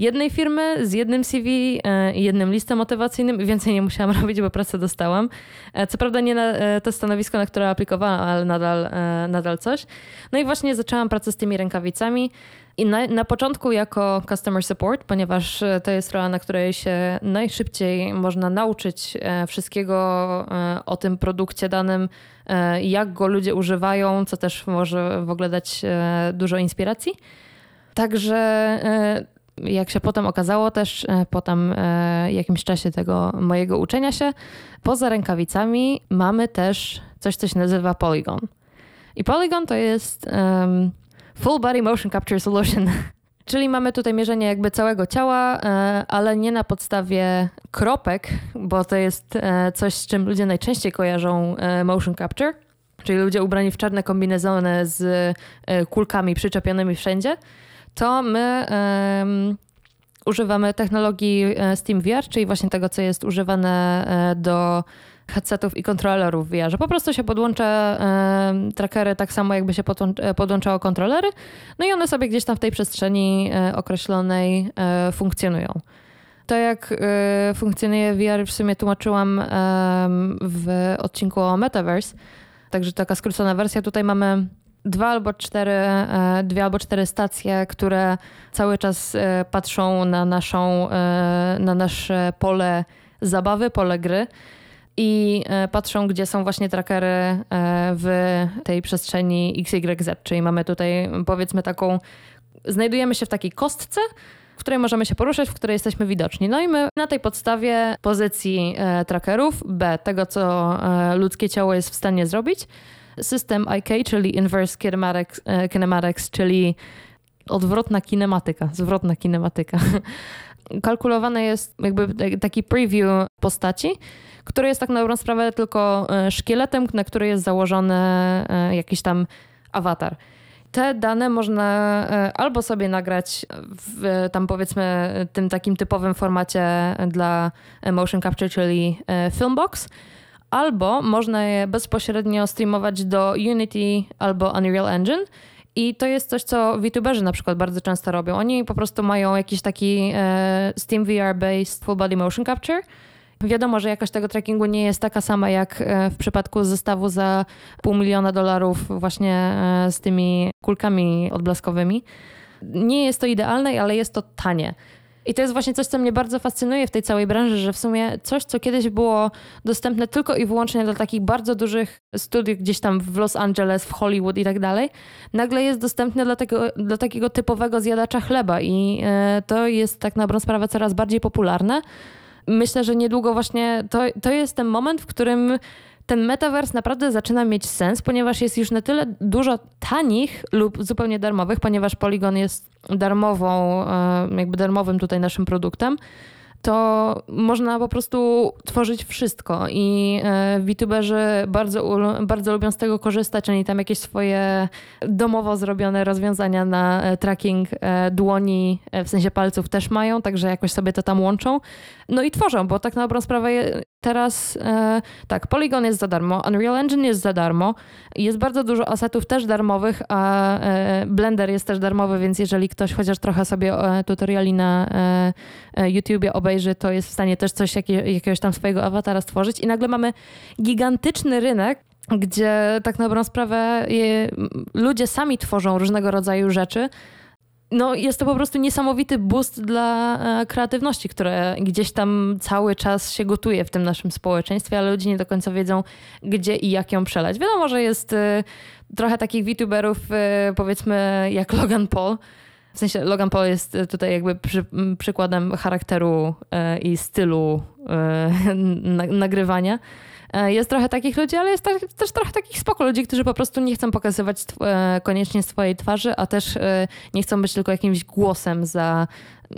jednej firmy z jednym CV i jednym listem motywacyjnym więcej nie musiałam robić, bo pracę dostałam. Co prawda nie na to stanowisko, na które aplikowałam, ale nadal, nadal coś. No i właśnie zaczęłam pracę z tymi rękawicami. I na, na początku jako customer support, ponieważ e, to jest rola, na której się najszybciej można nauczyć e, wszystkiego e, o tym produkcie danym, jak go ludzie używają, co też może w ogóle dać dużo inspiracji. Także jak się potem okazało też po tam jakimś czasie tego mojego uczenia się, poza rękawicami mamy też coś, co się nazywa Polygon. I Polygon to jest um, Full Body Motion Capture Solution. Czyli mamy tutaj mierzenie jakby całego ciała, e, ale nie na podstawie kropek, bo to jest e, coś, z czym ludzie najczęściej kojarzą e, motion capture, czyli ludzie ubrani w czarne kombinezony z kulkami przyczepionymi wszędzie, to my używamy technologii SteamVR, czyli właśnie tego, co jest używane do headsetów i kontrolerów VR, że po prostu się podłącza e, trackery tak samo jakby się e, podłączało kontrolery, no i one sobie gdzieś tam w tej przestrzeni e, określonej e, funkcjonują. To jak e, funkcjonuje VR w sumie tłumaczyłam w odcinku o Metaverse, także taka skrócona wersja. Tutaj mamy dwa albo cztery, e, dwie albo cztery stacje, które cały czas patrzą na naszą, na nasze pole zabawy, pole gry i e, patrzą, gdzie są właśnie trackery e, w tej przestrzeni XYZ, czyli mamy tutaj powiedzmy taką, znajdujemy się w takiej kostce, w której możemy się poruszać, w której jesteśmy widoczni. No i my na tej podstawie pozycji e, trackerów, B, tego co ludzkie ciało jest w stanie zrobić, system IK, czyli Inverse Kinematics, kinematics czyli odwrotna kinematyka, zwrotna kinematyka. Kalkulowane jest jakby taki preview postaci, który jest tak na dobrą sprawę tylko e, szkieletem, na który jest założony e, jakiś tam awatar. Te dane można e, albo sobie nagrać w tam powiedzmy tym takim typowym formacie dla motion capture, czyli Filmbox, albo można je bezpośrednio streamować do Unity albo Unreal Engine. I to jest coś, co VTuberzy na przykład bardzo często robią. Oni po prostu mają jakiś taki e, Steam VR-based full body motion capture, Wiadomo, że jakość tego trackingu nie jest taka sama jak e, w przypadku zestawu za pół miliona dolarów właśnie e, z tymi kulkami odblaskowymi. Nie jest to idealne, ale jest to tanie. I to jest właśnie coś, co mnie bardzo fascynuje w tej całej branży, że w sumie coś, co kiedyś było dostępne tylko i wyłącznie dla takich bardzo dużych studiów gdzieś tam w Los Angeles, w Hollywood i tak dalej, nagle jest dostępne dla, tego, dla takiego typowego zjadacza chleba. I e, to jest tak na dobrą sprawę coraz bardziej popularne. Myślę, że niedługo właśnie to, to jest ten moment, w którym ten metavers naprawdę zaczyna mieć sens, ponieważ jest już na tyle dużo tanich lub zupełnie darmowych, ponieważ Polygon jest darmową, e, jakby darmowym tutaj naszym produktem to można po prostu tworzyć wszystko i e, VTuberzy bardzo, bardzo lubią z tego korzystać. Oni tam jakieś swoje domowo zrobione rozwiązania na e, tracking dłoni, w sensie palców też mają, także jakoś sobie to tam łączą. No i tworzą, bo tak na dobrą sprawę teraz tak, Polygon jest za darmo, Unreal Engine jest za darmo, jest bardzo dużo asetów też darmowych, a Blender jest też darmowy, więc jeżeli ktoś chociaż trochę sobie tutoriali na YouTubie obejrzy, to jest w stanie też coś, jakiegoś tam swojego awatara stworzyć i nagle mamy gigantyczny rynek, gdzie tak na dobrą sprawę je, ludzie sami tworzą różnego rodzaju rzeczy. No, jest to po prostu niesamowity boost dla e, kreatywności, które gdzieś tam cały czas się gotuje w tym naszym społeczeństwie, ale ludzie nie do końca wiedzą, gdzie i jak ją przelać. Wiadomo, że jest e, trochę takich VTuberów, e, powiedzmy, jak Logan Paul, w sensie Logan Paul jest tutaj jakby przy, przykładem charakteru i stylu nagrywania. Jest trochę takich ludzi, ale jest też, trochę takich spoko ludzi, którzy po prostu nie chcą pokazywać koniecznie swojej twarzy, a też nie chcą być tylko jakimś głosem za,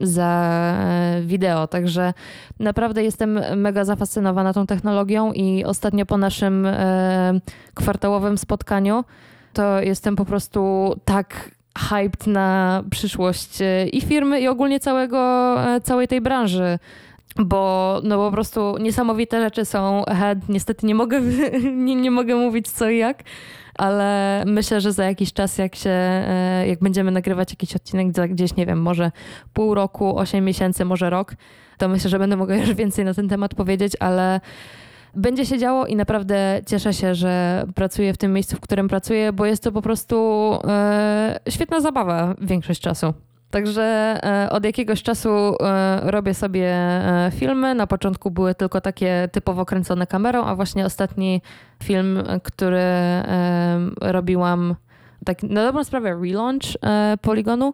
za wideo. Także naprawdę jestem mega zafascynowana tą technologią i ostatnio po naszym kwartałowym spotkaniu to jestem po prostu tak hyped na przyszłość e, i firmy, i ogólnie całego, e, całej tej branży. Bo no po prostu niesamowite rzeczy są. Niestety nie mogę, nie, nie mogę mówić co i jak, ale myślę, że za jakiś czas, jak się, e, jak będziemy nagrywać jakiś odcinek gdzieś, nie wiem, może pół roku, osiem miesięcy, może rok, to myślę, że będę mogła już więcej na ten temat powiedzieć, ale będzie się działo i naprawdę cieszę się, że pracuję w tym miejscu, w którym pracuję, bo jest to po prostu e, świetna zabawa większość czasu. Także e, od jakiegoś czasu e, robię sobie e, filmy. Na początku były tylko takie typowo kręcone kamerą, a właśnie ostatni film, który robiłam tak na dobrą sprawę relaunch Polygonu. E,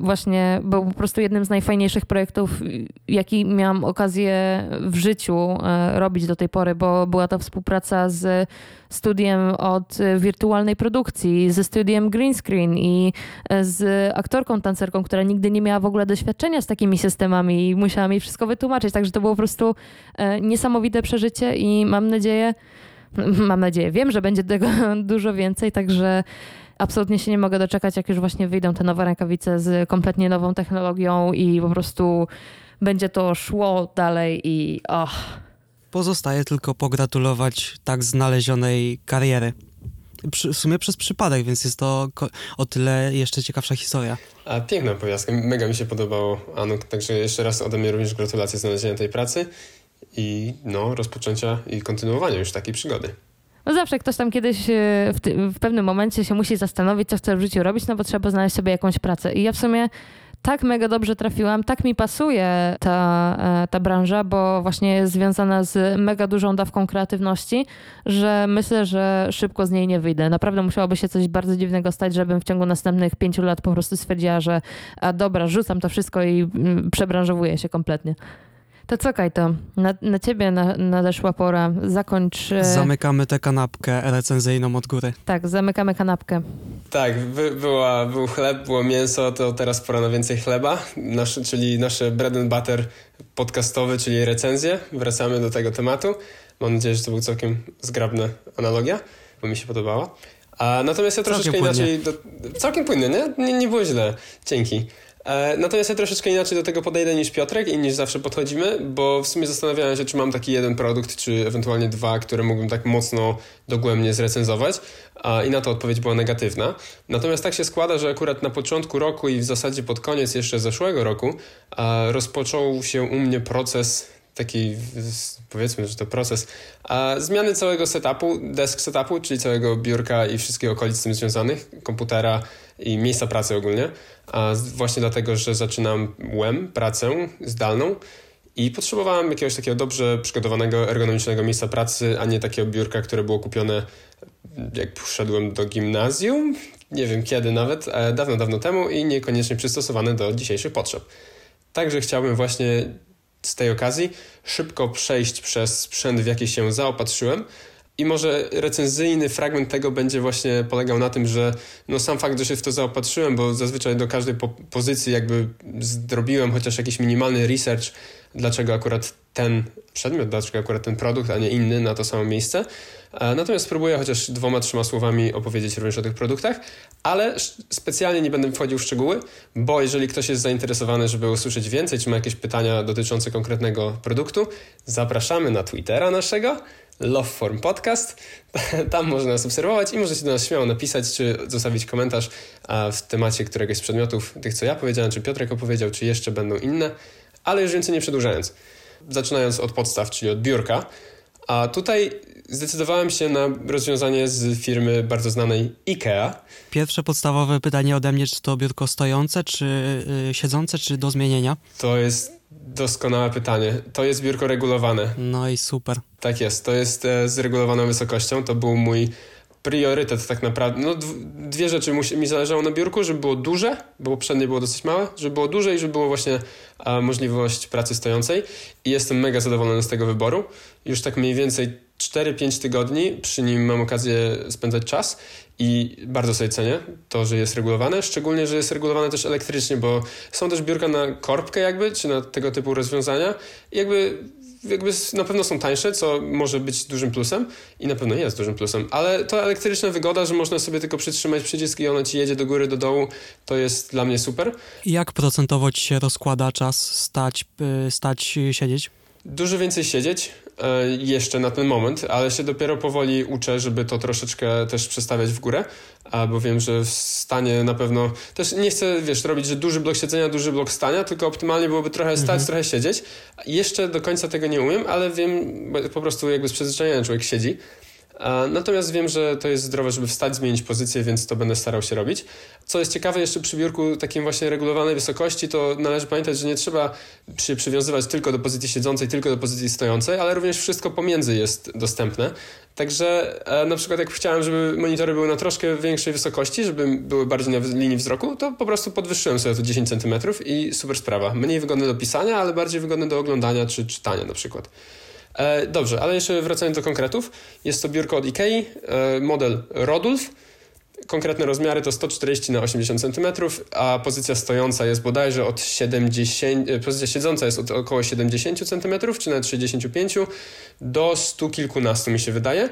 właśnie był po prostu jednym z najfajniejszych projektów, jaki miałam okazję w życiu e, robić do tej pory, bo była to współpraca z studiem od wirtualnej produkcji, ze studiem green screen i e, z aktorką, tancerką, która nigdy nie miała w ogóle doświadczenia z takimi systemami i musiała mi wszystko wytłumaczyć. Także to było po prostu niesamowite przeżycie i mam nadzieję, mam nadzieję, wiem, że będzie tego dużo więcej, także absolutnie się nie mogę doczekać, jak już właśnie wyjdą te nowe rękawice z kompletnie nową technologią i po prostu będzie to szło dalej i och. Pozostaje tylko pogratulować tak znalezionej kariery. w sumie przez przypadek, więc jest to o tyle jeszcze ciekawsza historia. A piękna powiastka, mega mi się podobało, Anuk, także jeszcze raz ode mnie również gratulacje znalezienia tej pracy i no, rozpoczęcia i kontynuowania już takiej przygody. No zawsze ktoś tam kiedyś e, w, w pewnym momencie się musi zastanowić, co chce w życiu robić, no bo trzeba znaleźć sobie jakąś pracę. I ja w sumie tak mega dobrze trafiłam, tak mi pasuje ta, e, ta branża, bo właśnie jest związana z mega dużą dawką kreatywności, że myślę, że szybko z niej nie wyjdę. Naprawdę musiałoby się coś bardzo dziwnego stać, żebym w ciągu następnych pięciu lat po prostu stwierdziła, że a dobra, rzucam to wszystko i mm, przebranżowuję się kompletnie. To co, Kajto, na, na ciebie na, nadeszła pora. Zakończ... E, zamykamy tę kanapkę recenzyjną od góry. Tak, zamykamy kanapkę. Tak, by, była, był chleb, było mięso, to teraz pora na więcej chleba, Nasz, czyli nasze bread and butter podcastowy, czyli recenzje. Wracamy do tego tematu. Mam nadzieję, że to był całkiem zgrabna analogia, bo mi się podobała. A, natomiast ja troszeczkę całkiem inaczej... Do, całkiem płynnie, nie? nie? Nie było źle. Dzięki. E, natomiast ja troszeczkę inaczej do tego podejdę niż Piotrek i niż zawsze podchodzimy, bo w sumie zastanawiałem się, czy mam taki jeden produkt, czy ewentualnie dwa, które mógłbym tak mocno dogłębnie zrecenzować i na to odpowiedź była negatywna. Natomiast tak się składa, że akurat na początku roku i w zasadzie pod koniec jeszcze zeszłego roku rozpoczął się u mnie proces taki, powiedzmy, że to proces zmiany całego setupu, desk setupu, czyli całego biurka i wszystkich okolic z tym związanych, komputera i miejsca pracy ogólnie, a właśnie dlatego, że zaczynam WEM, pracę zdalną i potrzebowałem jakiegoś takiego dobrze przygotowanego, ergonomicznego miejsca pracy, a nie takiego biurka, które było kupione jak poszedłem do gimnazjum, nie wiem kiedy nawet, dawno, dawno temu i niekoniecznie przystosowane do dzisiejszych potrzeb. Także chciałbym właśnie z tej okazji szybko przejść przez sprzęt, w jaki się zaopatrzyłem. I może recenzyjny fragment tego będzie właśnie polegał na tym, że no sam fakt, że się w to zaopatrzyłem, bo zazwyczaj do każdej po pozycji jakby zrobiłem chociaż jakiś minimalny research, dlaczego akurat ten przedmiot, dlaczego akurat ten produkt, a nie inny na to samo miejsce. E, natomiast spróbuję chociaż dwoma, trzema słowami opowiedzieć również o tych produktach, ale specjalnie nie będę wchodził w szczegóły, bo jeżeli ktoś jest zainteresowany, żeby usłyszeć więcej, czy ma jakieś pytania dotyczące konkretnego produktu, zapraszamy na Twittera naszego, Loveform Podcast. Tam można nas obserwować i możecie do nas śmiało napisać, czy zostawić komentarz w temacie któregoś z przedmiotów, tych co ja powiedziałem, czy Piotrek opowiedział, czy jeszcze będą inne, ale już więcej nie przedłużając. Zaczynając od podstaw, czyli od biurka, a tutaj zdecydowałem się na rozwiązanie z firmy bardzo znanej IKEA. Pierwsze podstawowe pytanie ode mnie, czy to biurko stojące, czy yy, siedzące, czy do zmienienia? To jest doskonałe pytanie. To jest biurko regulowane. No i super. Tak jest, to jest e, z regulowaną wysokością. To był mój priorytet tak naprawdę. No, dwie rzeczy mi zależało na biurku, żeby było duże, bo poprzednie było dosyć małe, żeby było duże i żeby było właśnie a, możliwość pracy stojącej. I jestem mega zadowolony z tego wyboru. Już tak mniej więcej 4-5 tygodni przy nim mam okazję spędzać czas i bardzo sobie cenię to, że jest regulowane, szczególnie, że jest regulowane też elektrycznie, bo są też biurka na korbkę jakby, czy na tego typu rozwiązania i jakby jakby na pewno są tańsze, co może być dużym plusem i na pewno jest dużym plusem, ale to elektryczna wygoda, że można sobie tylko przytrzymać przycisk i ona ci jedzie do góry, do dołu, to jest dla mnie super. Jak procentowo ci się rozkłada czas stać, y, stać, siedzieć? Dużo więcej siedzieć jeszcze na ten moment, ale się dopiero powoli uczę, żeby to troszeczkę też przestawiać w górę, bo wiem, że w stanie na pewno też nie chcę, wiesz, robić, że duży blok siedzenia, duży blok stania, tylko optymalnie byłoby trochę stać, mhm. trochę siedzieć. Jeszcze do końca tego nie umiem, ale wiem, po prostu jakby z przyzwyczajenia człowiek siedzi. Natomiast wiem, że to jest zdrowe, żeby wstać, zmienić pozycję, więc to będę starał się robić. Co jest ciekawe, jeszcze przy biurku takim właśnie regulowanej wysokości, to należy pamiętać, że nie trzeba się przywiązywać tylko do pozycji siedzącej, tylko do pozycji stojącej, ale również wszystko pomiędzy jest dostępne. Także e, na przykład jak chciałem, żeby monitory były na troszkę większej wysokości, żeby były bardziej na linii wzroku, to po prostu podwyższyłem sobie to 10 cm i super sprawa. Mniej wygodne do pisania, ale bardziej wygodne do oglądania czy czytania na przykład. E, dobrze, ale jeszcze wracając do konkretów. Jest to biurko od IKEA, e, model Rodulf. Konkretne rozmiary to 140 na 80 cm, a pozycja stojąca jest bodajże od 70, e, pozycja siedząca jest od około 70 cm, czy nawet 65 do 100 kilkunastu mi się wydaje.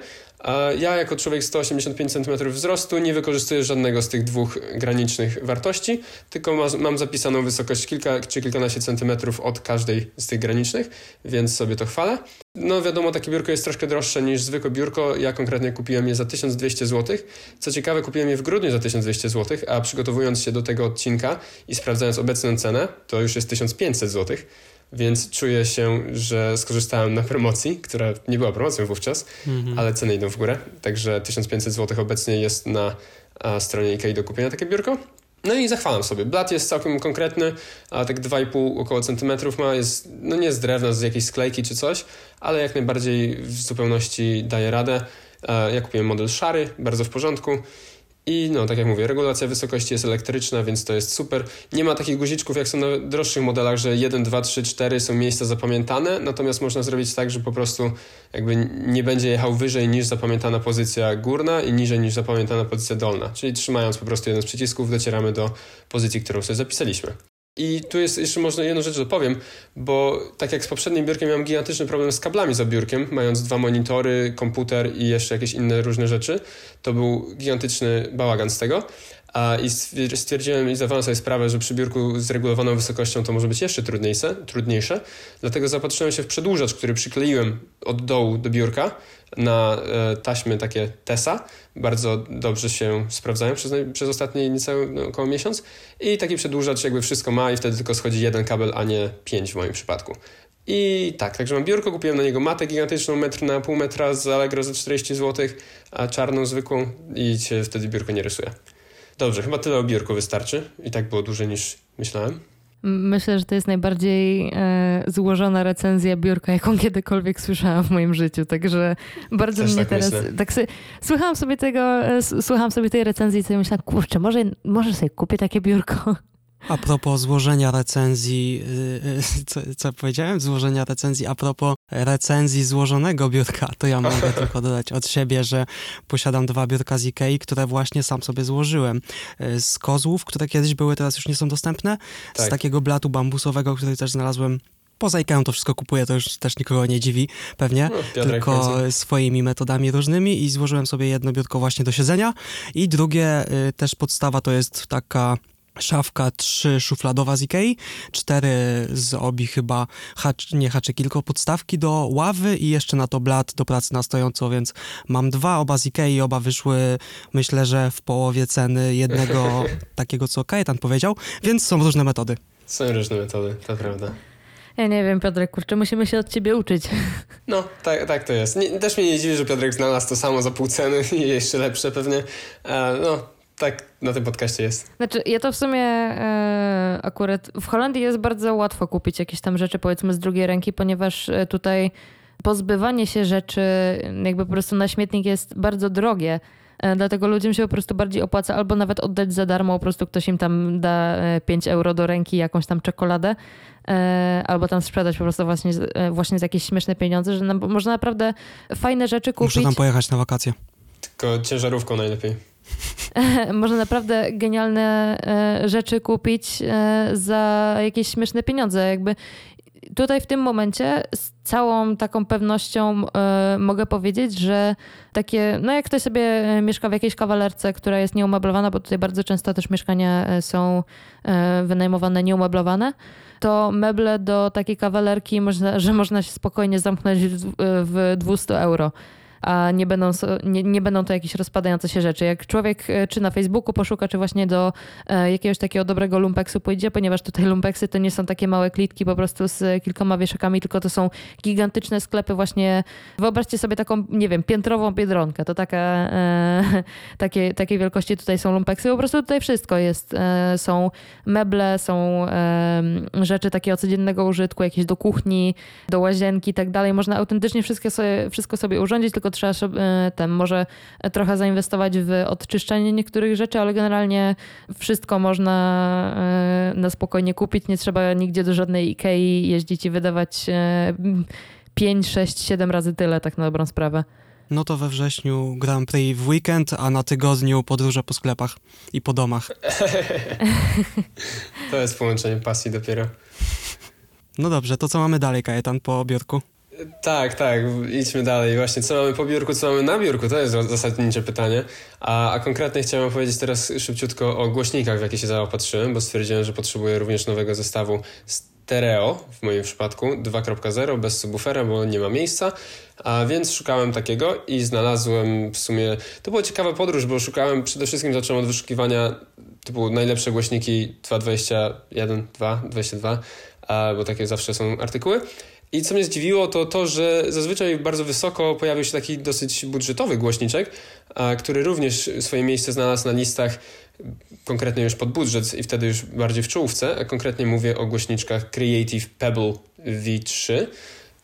Ja jako człowiek 185 cm wzrostu nie wykorzystuję żadnego z tych dwóch granicznych wartości, tylko ma, mam zapisaną wysokość kilka czy kilkanaście centymetrów od każdej z tych granicznych, więc sobie to chwalę. No wiadomo, takie biurko jest troszkę droższe niż zwykłe biurko. Ja konkretnie kupiłem je za 1200 zł. Co ciekawe, kupiłem je w grudniu za 1200 zł, a przygotowując się do tego odcinka i sprawdzając obecną cenę, to już jest 1500 zł więc czuję się, że skorzystałem na promocji, która nie była promocją wówczas, mhm. ale ceny idą w górę, także 1500 zł obecnie jest na stronie IKEA do kupienia takie biurko. No i zachwalam sobie. Blat jest całkiem konkretny, a tak 2,5 około centymetrów ma, jest, no nie z drewna, z jakiejś sklejki czy coś, ale jak najbardziej w zupełności daje radę. Ja kupiłem model szary, bardzo w porządku. I no, tak jak mówię, regulacja wysokości jest elektryczna, więc to jest super. Nie ma takich guziczków, jak są na droższych modelach, że 1, 2, 3, 4 są miejsca zapamiętane, natomiast można zrobić tak, że po prostu jakby nie będzie jechał wyżej niż zapamiętana pozycja górna i niżej niż zapamiętana pozycja dolna. Czyli trzymając po prostu jeden z przycisków docieramy do pozycji, którą sobie zapisaliśmy. I tu jest jeszcze można jedną rzecz dopowiem, bo tak jak z poprzednim biurkiem miałem gigantyczny problem z kablami za biurkiem, mając dwa monitory, komputer i jeszcze jakieś inne różne rzeczy. To był gigantyczny bałagan z tego. A i stwierdziłem i zdawałem sobie sprawę, że przy biurku z regulowaną wysokością to może być jeszcze trudniejsze, trudniejsze. Dlatego zapatrzyłem się w przedłużacz, który przykleiłem od dołu do biurka na e, taśmy takie TESA. Bardzo dobrze się sprawdzają przez, przez ostatni niecały no, około miesiąc. I taki przedłużacz jakby wszystko ma i wtedy tylko schodzi jeden kabel, a nie pięć w moim przypadku. I tak, także mam biurko, kupiłem na niego matę gigantyczną, metr na pół metra z Allegro za 40 zł, a czarną zwykłą i się wtedy biurko nie rysuje. Dobrze, chyba tyle o biurku wystarczy. I tak było dłużej niż myślałem. Myślę, że to jest najbardziej e, złożona recenzja biurka, jaką kiedykolwiek słyszałam w moim życiu. Także bardzo Też mnie tak teraz. Myślę. Tak sobie, słuchałam sobie tego, e, słuchałam sobie tej recenzji i sobie myślałam, kurczę, może, może sobie kupię takie biurko. A propos złożenia recenzji, y, y, co, co, powiedziałem? Złożenia recenzji, a propos recenzji złożonego biurka, to ja mogę tylko dodać od siebie, że posiadam dwa biurka z Ikei, które właśnie sam sobie złożyłem. Y, z kozłów, które kiedyś były, teraz już nie są dostępne. Tak. Z takiego blatu bambusowego, który też znalazłem poza Ikeą to wszystko kupuję, to już też nikogo nie dziwi pewnie, no, tylko swoimi metodami różnymi i złożyłem sobie jedno biurko właśnie do siedzenia i drugie też podstawa to jest taka szafka trzy szufladowa z Ikei, cztery z obi chyba, hacz, nie haczyki, tylko podstawki do ławy i jeszcze na to blat do pracy na stojąco, więc mam dwa, oba z Ikei, oba wyszły myślę, że w połowie ceny jednego takiego, co Kajetan powiedział, więc są różne metody. Są różne metody, to prawda. Ja nie wiem, Piotrek, kurczę, musimy się od ciebie uczyć. No, tak, tak to jest. Nie, też mnie nie dziwi, że Piotrek znalazł to samo za pół ceny i jeszcze lepsze pewnie. E, no, tak na tym podcaście jest. Znaczy, ja to w sumie e, akurat w Holandii jest bardzo łatwo kupić jakieś tam rzeczy, powiedzmy, z drugiej ręki, ponieważ e, tutaj pozbywanie się rzeczy jakby po prostu na śmietnik jest bardzo drogie. E, dlatego ludziom się po prostu bardziej opłaca albo nawet oddać za darmo, po prostu ktoś im tam da 5 e, euro do ręki, jakąś tam czekoladę, e, albo tam sprzedać po prostu właśnie, właśnie za jakieś śmieszne pieniądze, że można naprawdę fajne rzeczy kupić. Muszę tam pojechać na wakacje. Tylko ciężarówką najlepiej. można naprawdę genialne e, rzeczy kupić e, za jakieś śmieszne pieniądze. Jakby tutaj w tym momencie z całą taką pewnością e, mogę powiedzieć, że takie, no jak ktoś sobie mieszka w jakiejś kawalerce, która jest nieumeblowana, bo tutaj bardzo często też mieszkania są wynajmowane nieumeblowane, to meble do takiej kawalerki, można, że można się spokojnie zamknąć w, w 200 euro. A nie będą, nie, nie będą to jakieś rozpadające się rzeczy. Jak człowiek czy na Facebooku poszuka, czy właśnie do jakiegoś takiego dobrego lumpeksu pójdzie, ponieważ tutaj lumpeksy to nie są takie małe klitki po prostu z kilkoma wieszakami, tylko to są gigantyczne sklepy właśnie. Wyobraźcie sobie taką, nie wiem, piętrową biedronkę. To taka, e, takie, takiej wielkości tutaj są lumpeksy. Po prostu tutaj wszystko jest. E, są meble, są e, rzeczy takiego codziennego użytku, jakieś do kuchni, do łazienki i tak dalej. Można autentycznie sobie, wszystko sobie urządzić, tylko trzeba e, ten, może trochę zainwestować w odczyszczenie niektórych rzeczy, ale generalnie wszystko można e, na spokojnie kupić. Nie trzeba nigdzie do żadnej Ikei jeździć i wydawać 5, 6, 7 razy tyle, tak na dobrą sprawę. No to we wrześniu Grand Prix w weekend, a na tygodniu podróże po sklepach i po domach. to jest połączenie pasji dopiero. No dobrze, to co mamy dalej, Kajetan, po biurku? Tak, tak, idźmy dalej. Właśnie, co mamy po biurku, co mamy na biurku, to jest zasadnicze pytanie. A, a konkretnie chciałem powiedzieć teraz szybciutko o głośnikach, w jakie się zaopatrzyłem, bo stwierdziłem, że potrzebuję również nowego zestawu stereo, w moim przypadku 2.0 bez subwoofera, bo nie ma miejsca, a więc szukałem takiego i znalazłem w sumie, to była ciekawa podróż, bo szukałem, przede wszystkim zacząłem od wyszukiwania typu najlepsze głośniki 2.21, 2.22, bo takie zawsze są artykuły. I co mnie zdziwiło, to to, że zazwyczaj bardzo wysoko pojawił się taki dosyć budżetowy głośniczek, który również swoje miejsce znalazł na listach konkretnie już pod budżet i wtedy już bardziej w czołówce, a konkretnie mówię o głośniczkach Creative Pebble V3,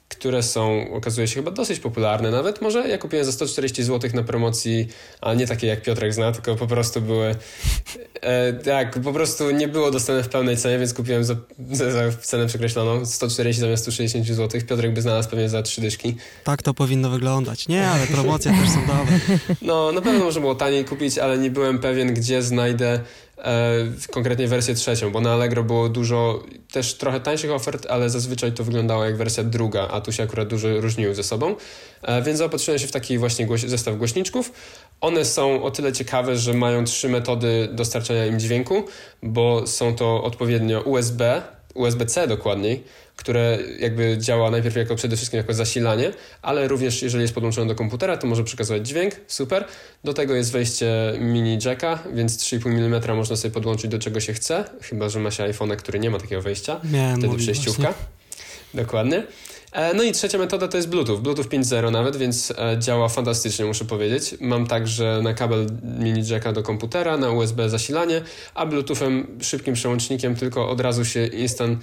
które są, okazuje się, chyba dosyć popularne nawet. Może ja kupiłem za 140 zł na promocji, a nie takie jak Piotrek zna, tylko po prostu były e, tak, po prostu nie było dostępne w pełnej cenie, więc kupiłem za, za, za cenę przekreśloną 140 zamiast 160 zł. Piotrek by znalazł pewnie za trzy dyszki. Tak to powinno wyglądać. Nie, ale promocje też są dobre. No, na pewno można było taniej kupić, ale nie byłem pewien, gdzie znajdę konkretnie wersję trzecią, bo na Allegro było dużo też trochę tańszych ofert, ale zazwyczaj to wyglądało jak wersja druga, a tu się akurat dużo różniły ze sobą. E, więc zaopatrzyłem się w taki właśnie zestaw głośniczków. One są o tyle ciekawe, że mają trzy metody dostarczania im dźwięku, bo są to odpowiednio USB, USB-C dokładniej, które jakby działa najpierw jako przede wszystkim jako zasilanie, ale również jeżeli jest podłączone do komputera, to może przekazywać dźwięk, super. Do tego jest wejście mini jacka, więc 3,5 mm można sobie podłączyć do czego się chce, chyba że ma się iPhone, który nie ma takiego wejścia. Miałem Wtedy przejściówka. Dokładnie. E, no i trzecia metoda to jest Bluetooth. Bluetooth 5.0 nawet, więc e, działa fantastycznie, muszę powiedzieć. Mam także na kabel mini jacka do komputera, na USB zasilanie, a Bluetoothem szybkim przełącznikiem tylko od razu się instant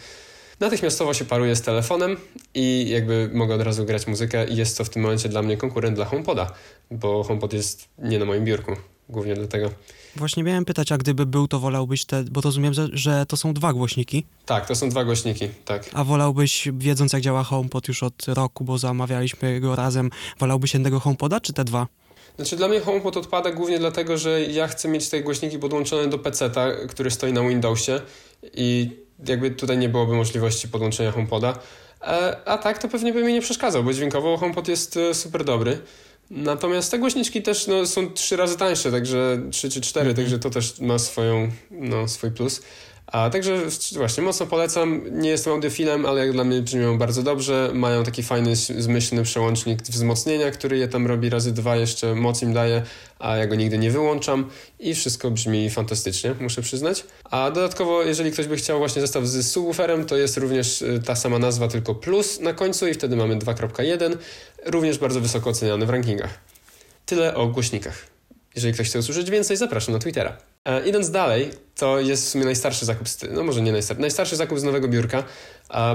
natychmiastowo się paruje z telefonem i jakby mogę od razu grać muzykę i jest to w tym momencie dla mnie konkurent dla HomePoda, bo HomePod jest nie na moim biurku, głównie dlatego. Właśnie miałem pytać, a gdyby był, to wolałbyś te, bo rozumiem, że, że to są dwa głośniki. Tak, to są dwa głośniki, tak. A wolałbyś, wiedząc jak działa HomePod już od roku, bo zamawialiśmy go razem, wolałbyś jednego HomePoda czy te dwa? Znaczy dla mnie HomePod odpada głównie dlatego, że ja chcę mieć te głośniki podłączone do PC-ta, który stoi na Windowsie i jakby tutaj nie byłoby możliwości podłączenia HomePoda. E, a tak to pewnie by mi nie przeszkadzał, bo dźwiękowo HomePod jest e, super dobry. Natomiast te głośniczki też no, są trzy razy tańsze, także trzy czy cztery, mm -hmm. także to też ma swoją, no, swój plus. A także właśnie mocno polecam. Nie jestem audiofilem, ale jak dla mnie brzmią bardzo dobrze. Mają taki fajny, zmyślny przełącznik wzmocnienia, który je tam robi razy dwa, jeszcze moc im daje, a ja go nigdy nie wyłączam i wszystko brzmi fantastycznie, muszę przyznać. A dodatkowo, jeżeli ktoś by chciał właśnie zestaw z subwooferem, to jest również y, ta sama nazwa, tylko plus na końcu i wtedy mamy 2.1, również bardzo wysoko oceniany w rankingach. Tyle o głośnikach. Jeżeli ktoś chce usłyszeć więcej, zapraszam na Twittera. E, idąc dalej, to jest w sumie najstarszy zakup, no może nie najstarszy, najstarszy zakup z nowego biurka,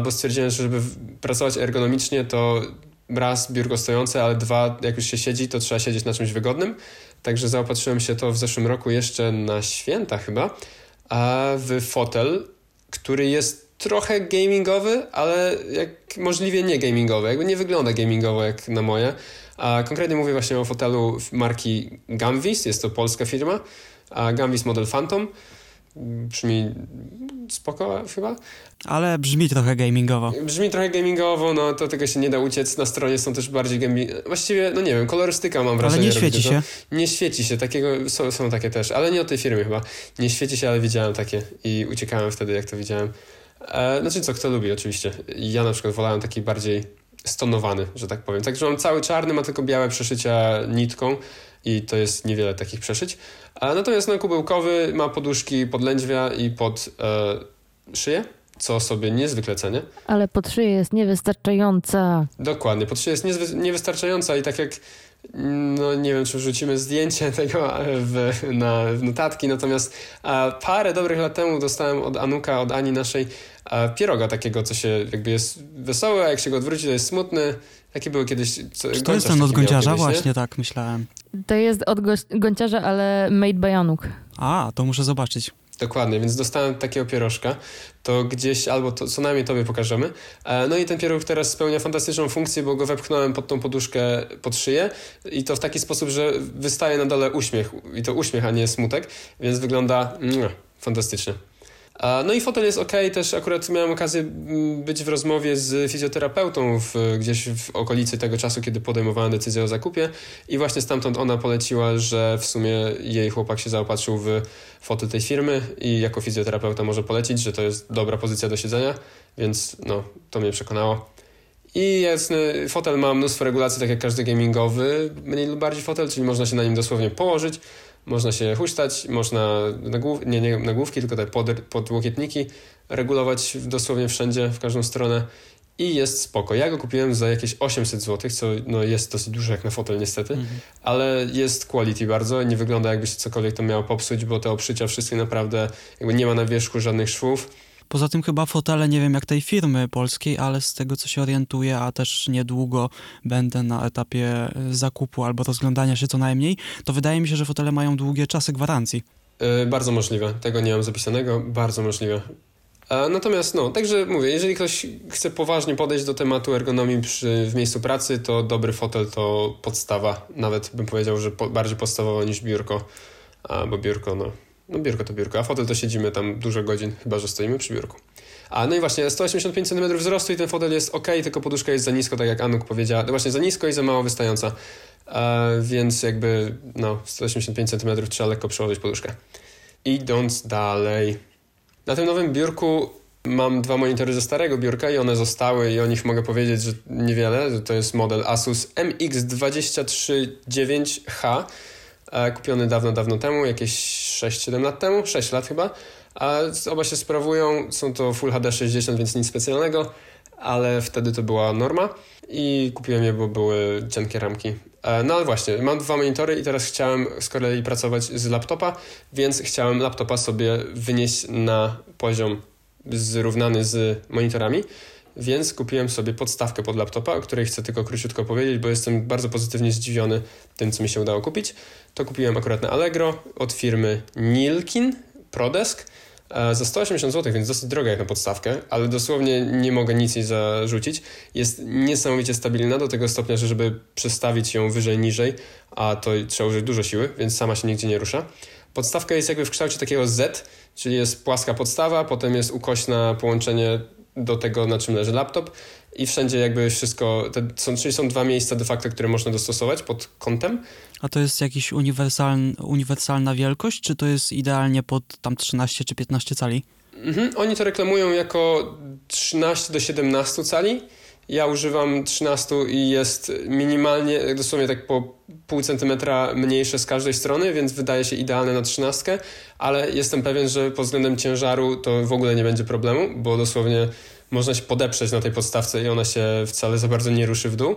bo stwierdziłem, że żeby pracować ergonomicznie, to raz biurko stojące, ale dwa, jak już się siedzi, to trzeba siedzieć na czymś wygodnym. Także zaopatrzyłem się to w zeszłym roku jeszcze na święta chyba, a w fotel, który jest trochę gamingowy, ale jak możliwie nie gamingowy. Jakby nie wygląda gamingowo jak na moje. A konkretnie mówię właśnie o fotelu marki Gamvis, jest to polska firma a Gambis Model Phantom. Brzmi spoko chyba. Ale brzmi trochę gamingowo. Brzmi trochę gamingowo, no to tego się nie da uciec. Na stronie są też bardziej gamingowe. Właściwie, no nie wiem, kolorystyka mam wrażenie. Ale nie świeci się. Nie świeci się, takiego są, są takie też, ale nie od tej firmy chyba. Nie świeci się, ale widziałem takie i uciekałem wtedy, jak to widziałem. E, znaczy co, kto lubi oczywiście. Ja na przykład wolałem taki bardziej stonowany, że tak powiem. Także mam cały czarny, ma tylko białe przeszycia nitką i to jest niewiele takich przeszyć. A natomiast no, kubełkowy ma poduszki pod lędźwia i pod e, szyję, co sobie niezwykle cenię. Ale pod szyję jest niewystarczająca. Dokładnie, pod szyję jest niezwy- niewystarczająca i tak jak no nie wiem, czy wrzucimy zdjęcie tego w, na, w notatki, natomiast a, parę dobrych lat temu dostałem od Anuka, od Ani naszej a, pieroga takiego, co się jakby jest wesoły, a jak się go odwróci, to jest smutny. Jakie były kiedyś... Co, Czy to jest ten od gąciarza? kiedyś? Właśnie tak myślałem. To jest od gąciarza, ale made by Anuk. A, to muszę zobaczyć. Dokładnie, więc dostałem takiego pierożka, to gdzieś albo to co najmniej tobie pokażemy. E, No i ten pieróg teraz spełnia fantastyczną funkcję, bo go wepchnąłem pod tą poduszkę pod szyję i to w taki sposób, że wystaje na dole uśmiech i to uśmiech, a nie smutek, więc wygląda mm, fantastycznie. No i fotel jest ok, też akurat miałem okazję mm, być w rozmowie z fizjoterapeutą w, gdzieś w okolicy tego czasu, kiedy podejmowałem decyzję o zakupie i właśnie stamtąd ona poleciła, że w sumie jej chłopak się zaopatrzył w fotel tej firmy i jako fizjoterapeuta może polecić, że to jest dobra pozycja do siedzenia, więc no, to mnie przekonało. I jasny, fotel ma mnóstwo regulacji, tak jak każdy gamingowy, mniej lub bardziej fotel, czyli można się na nim dosłownie położyć, można się huśtać, można nagłów, nie, nie nagłówki, tylko te pod, podłokietniki regulować dosłownie wszędzie, w każdą stronę i jest spoko. Ja go kupiłem za jakieś 800 zł, co no, jest dosyć dużo jak na fotel niestety, Mhm. ale jest quality bardzo, nie wygląda jakby się cokolwiek tam miało popsuć, bo te oprzycia wszystkie naprawdę, jakby nie ma na wierzchu żadnych szwów. Poza tym chyba fotele, nie wiem jak tej firmy polskiej, ale z tego co się orientuję, a też niedługo będę na etapie y, zakupu albo rozglądania się co najmniej, to wydaje mi się, że fotele mają długie czasy gwarancji. Yy, bardzo możliwe. Tego nie mam zapisanego. Bardzo możliwe. E, Natomiast, no, także mówię, jeżeli ktoś chce poważnie podejść do tematu ergonomii przy, w miejscu pracy, to dobry fotel to podstawa. Nawet bym powiedział, że po, bardziej podstawowa niż biurko. Bo biurko, no, no, biurko to biurko, a fotel to siedzimy tam dużo godzin, chyba że stoimy przy biurku. A no i właśnie 185 cm wzrostu i ten fotel jest ok, tylko poduszka jest za nisko, tak jak Anuk powiedziała. No właśnie za nisko i za mało wystająca. E, więc jakby no 185 cm trzeba lekko przełożyć poduszkę. Idąc dalej. Na tym nowym biurku mam dwa monitory ze starego biurka i one zostały i o nich mogę powiedzieć, że niewiele. To jest model Asus MX239H e, kupiony dawno, dawno temu, jakieś 6-7 lat temu, 6 lat chyba. A oba się sprawują, są to Full HD 60, więc nic specjalnego, ale wtedy to była norma i kupiłem je, bo były cienkie ramki. E, No ale właśnie, mam dwa monitory i teraz chciałem z kolei pracować z laptopa, więc chciałem laptopa sobie wynieść na poziom zrównany z monitorami, więc kupiłem sobie podstawkę pod laptopa, o której chcę tylko króciutko powiedzieć, bo jestem bardzo pozytywnie zdziwiony tym, co mi się udało kupić. To kupiłem akurat na Allegro od firmy Nilkin Prodesk e, za 180 zł, więc dosyć droga jak na podstawkę, ale dosłownie nie mogę nic jej zarzucić. Jest niesamowicie stabilna do tego stopnia, że żeby przestawić ją wyżej, niżej, a to trzeba użyć dużo siły, więc sama się nigdzie nie rusza. Podstawka jest jakby w kształcie takiego Z, czyli jest płaska podstawa, potem jest ukośne połączenie do tego, na czym leży laptop i wszędzie jakby wszystko, te, są, czyli są dwa miejsca de facto, które można dostosować pod kątem. A to jest jakaś uniwersaln, uniwersalna wielkość, czy to jest idealnie pod tam 13 czy 15 cali? Mhm. Oni to reklamują jako 13 do 17 cali. Ja używam 13 i jest minimalnie, dosłownie tak po pół centymetra mniejsze z każdej strony, więc wydaje się idealne na 13, ale jestem pewien, że pod względem ciężaru to w ogóle nie będzie problemu, bo dosłownie można się podeprzeć na tej podstawce i ona się wcale za bardzo nie ruszy w dół.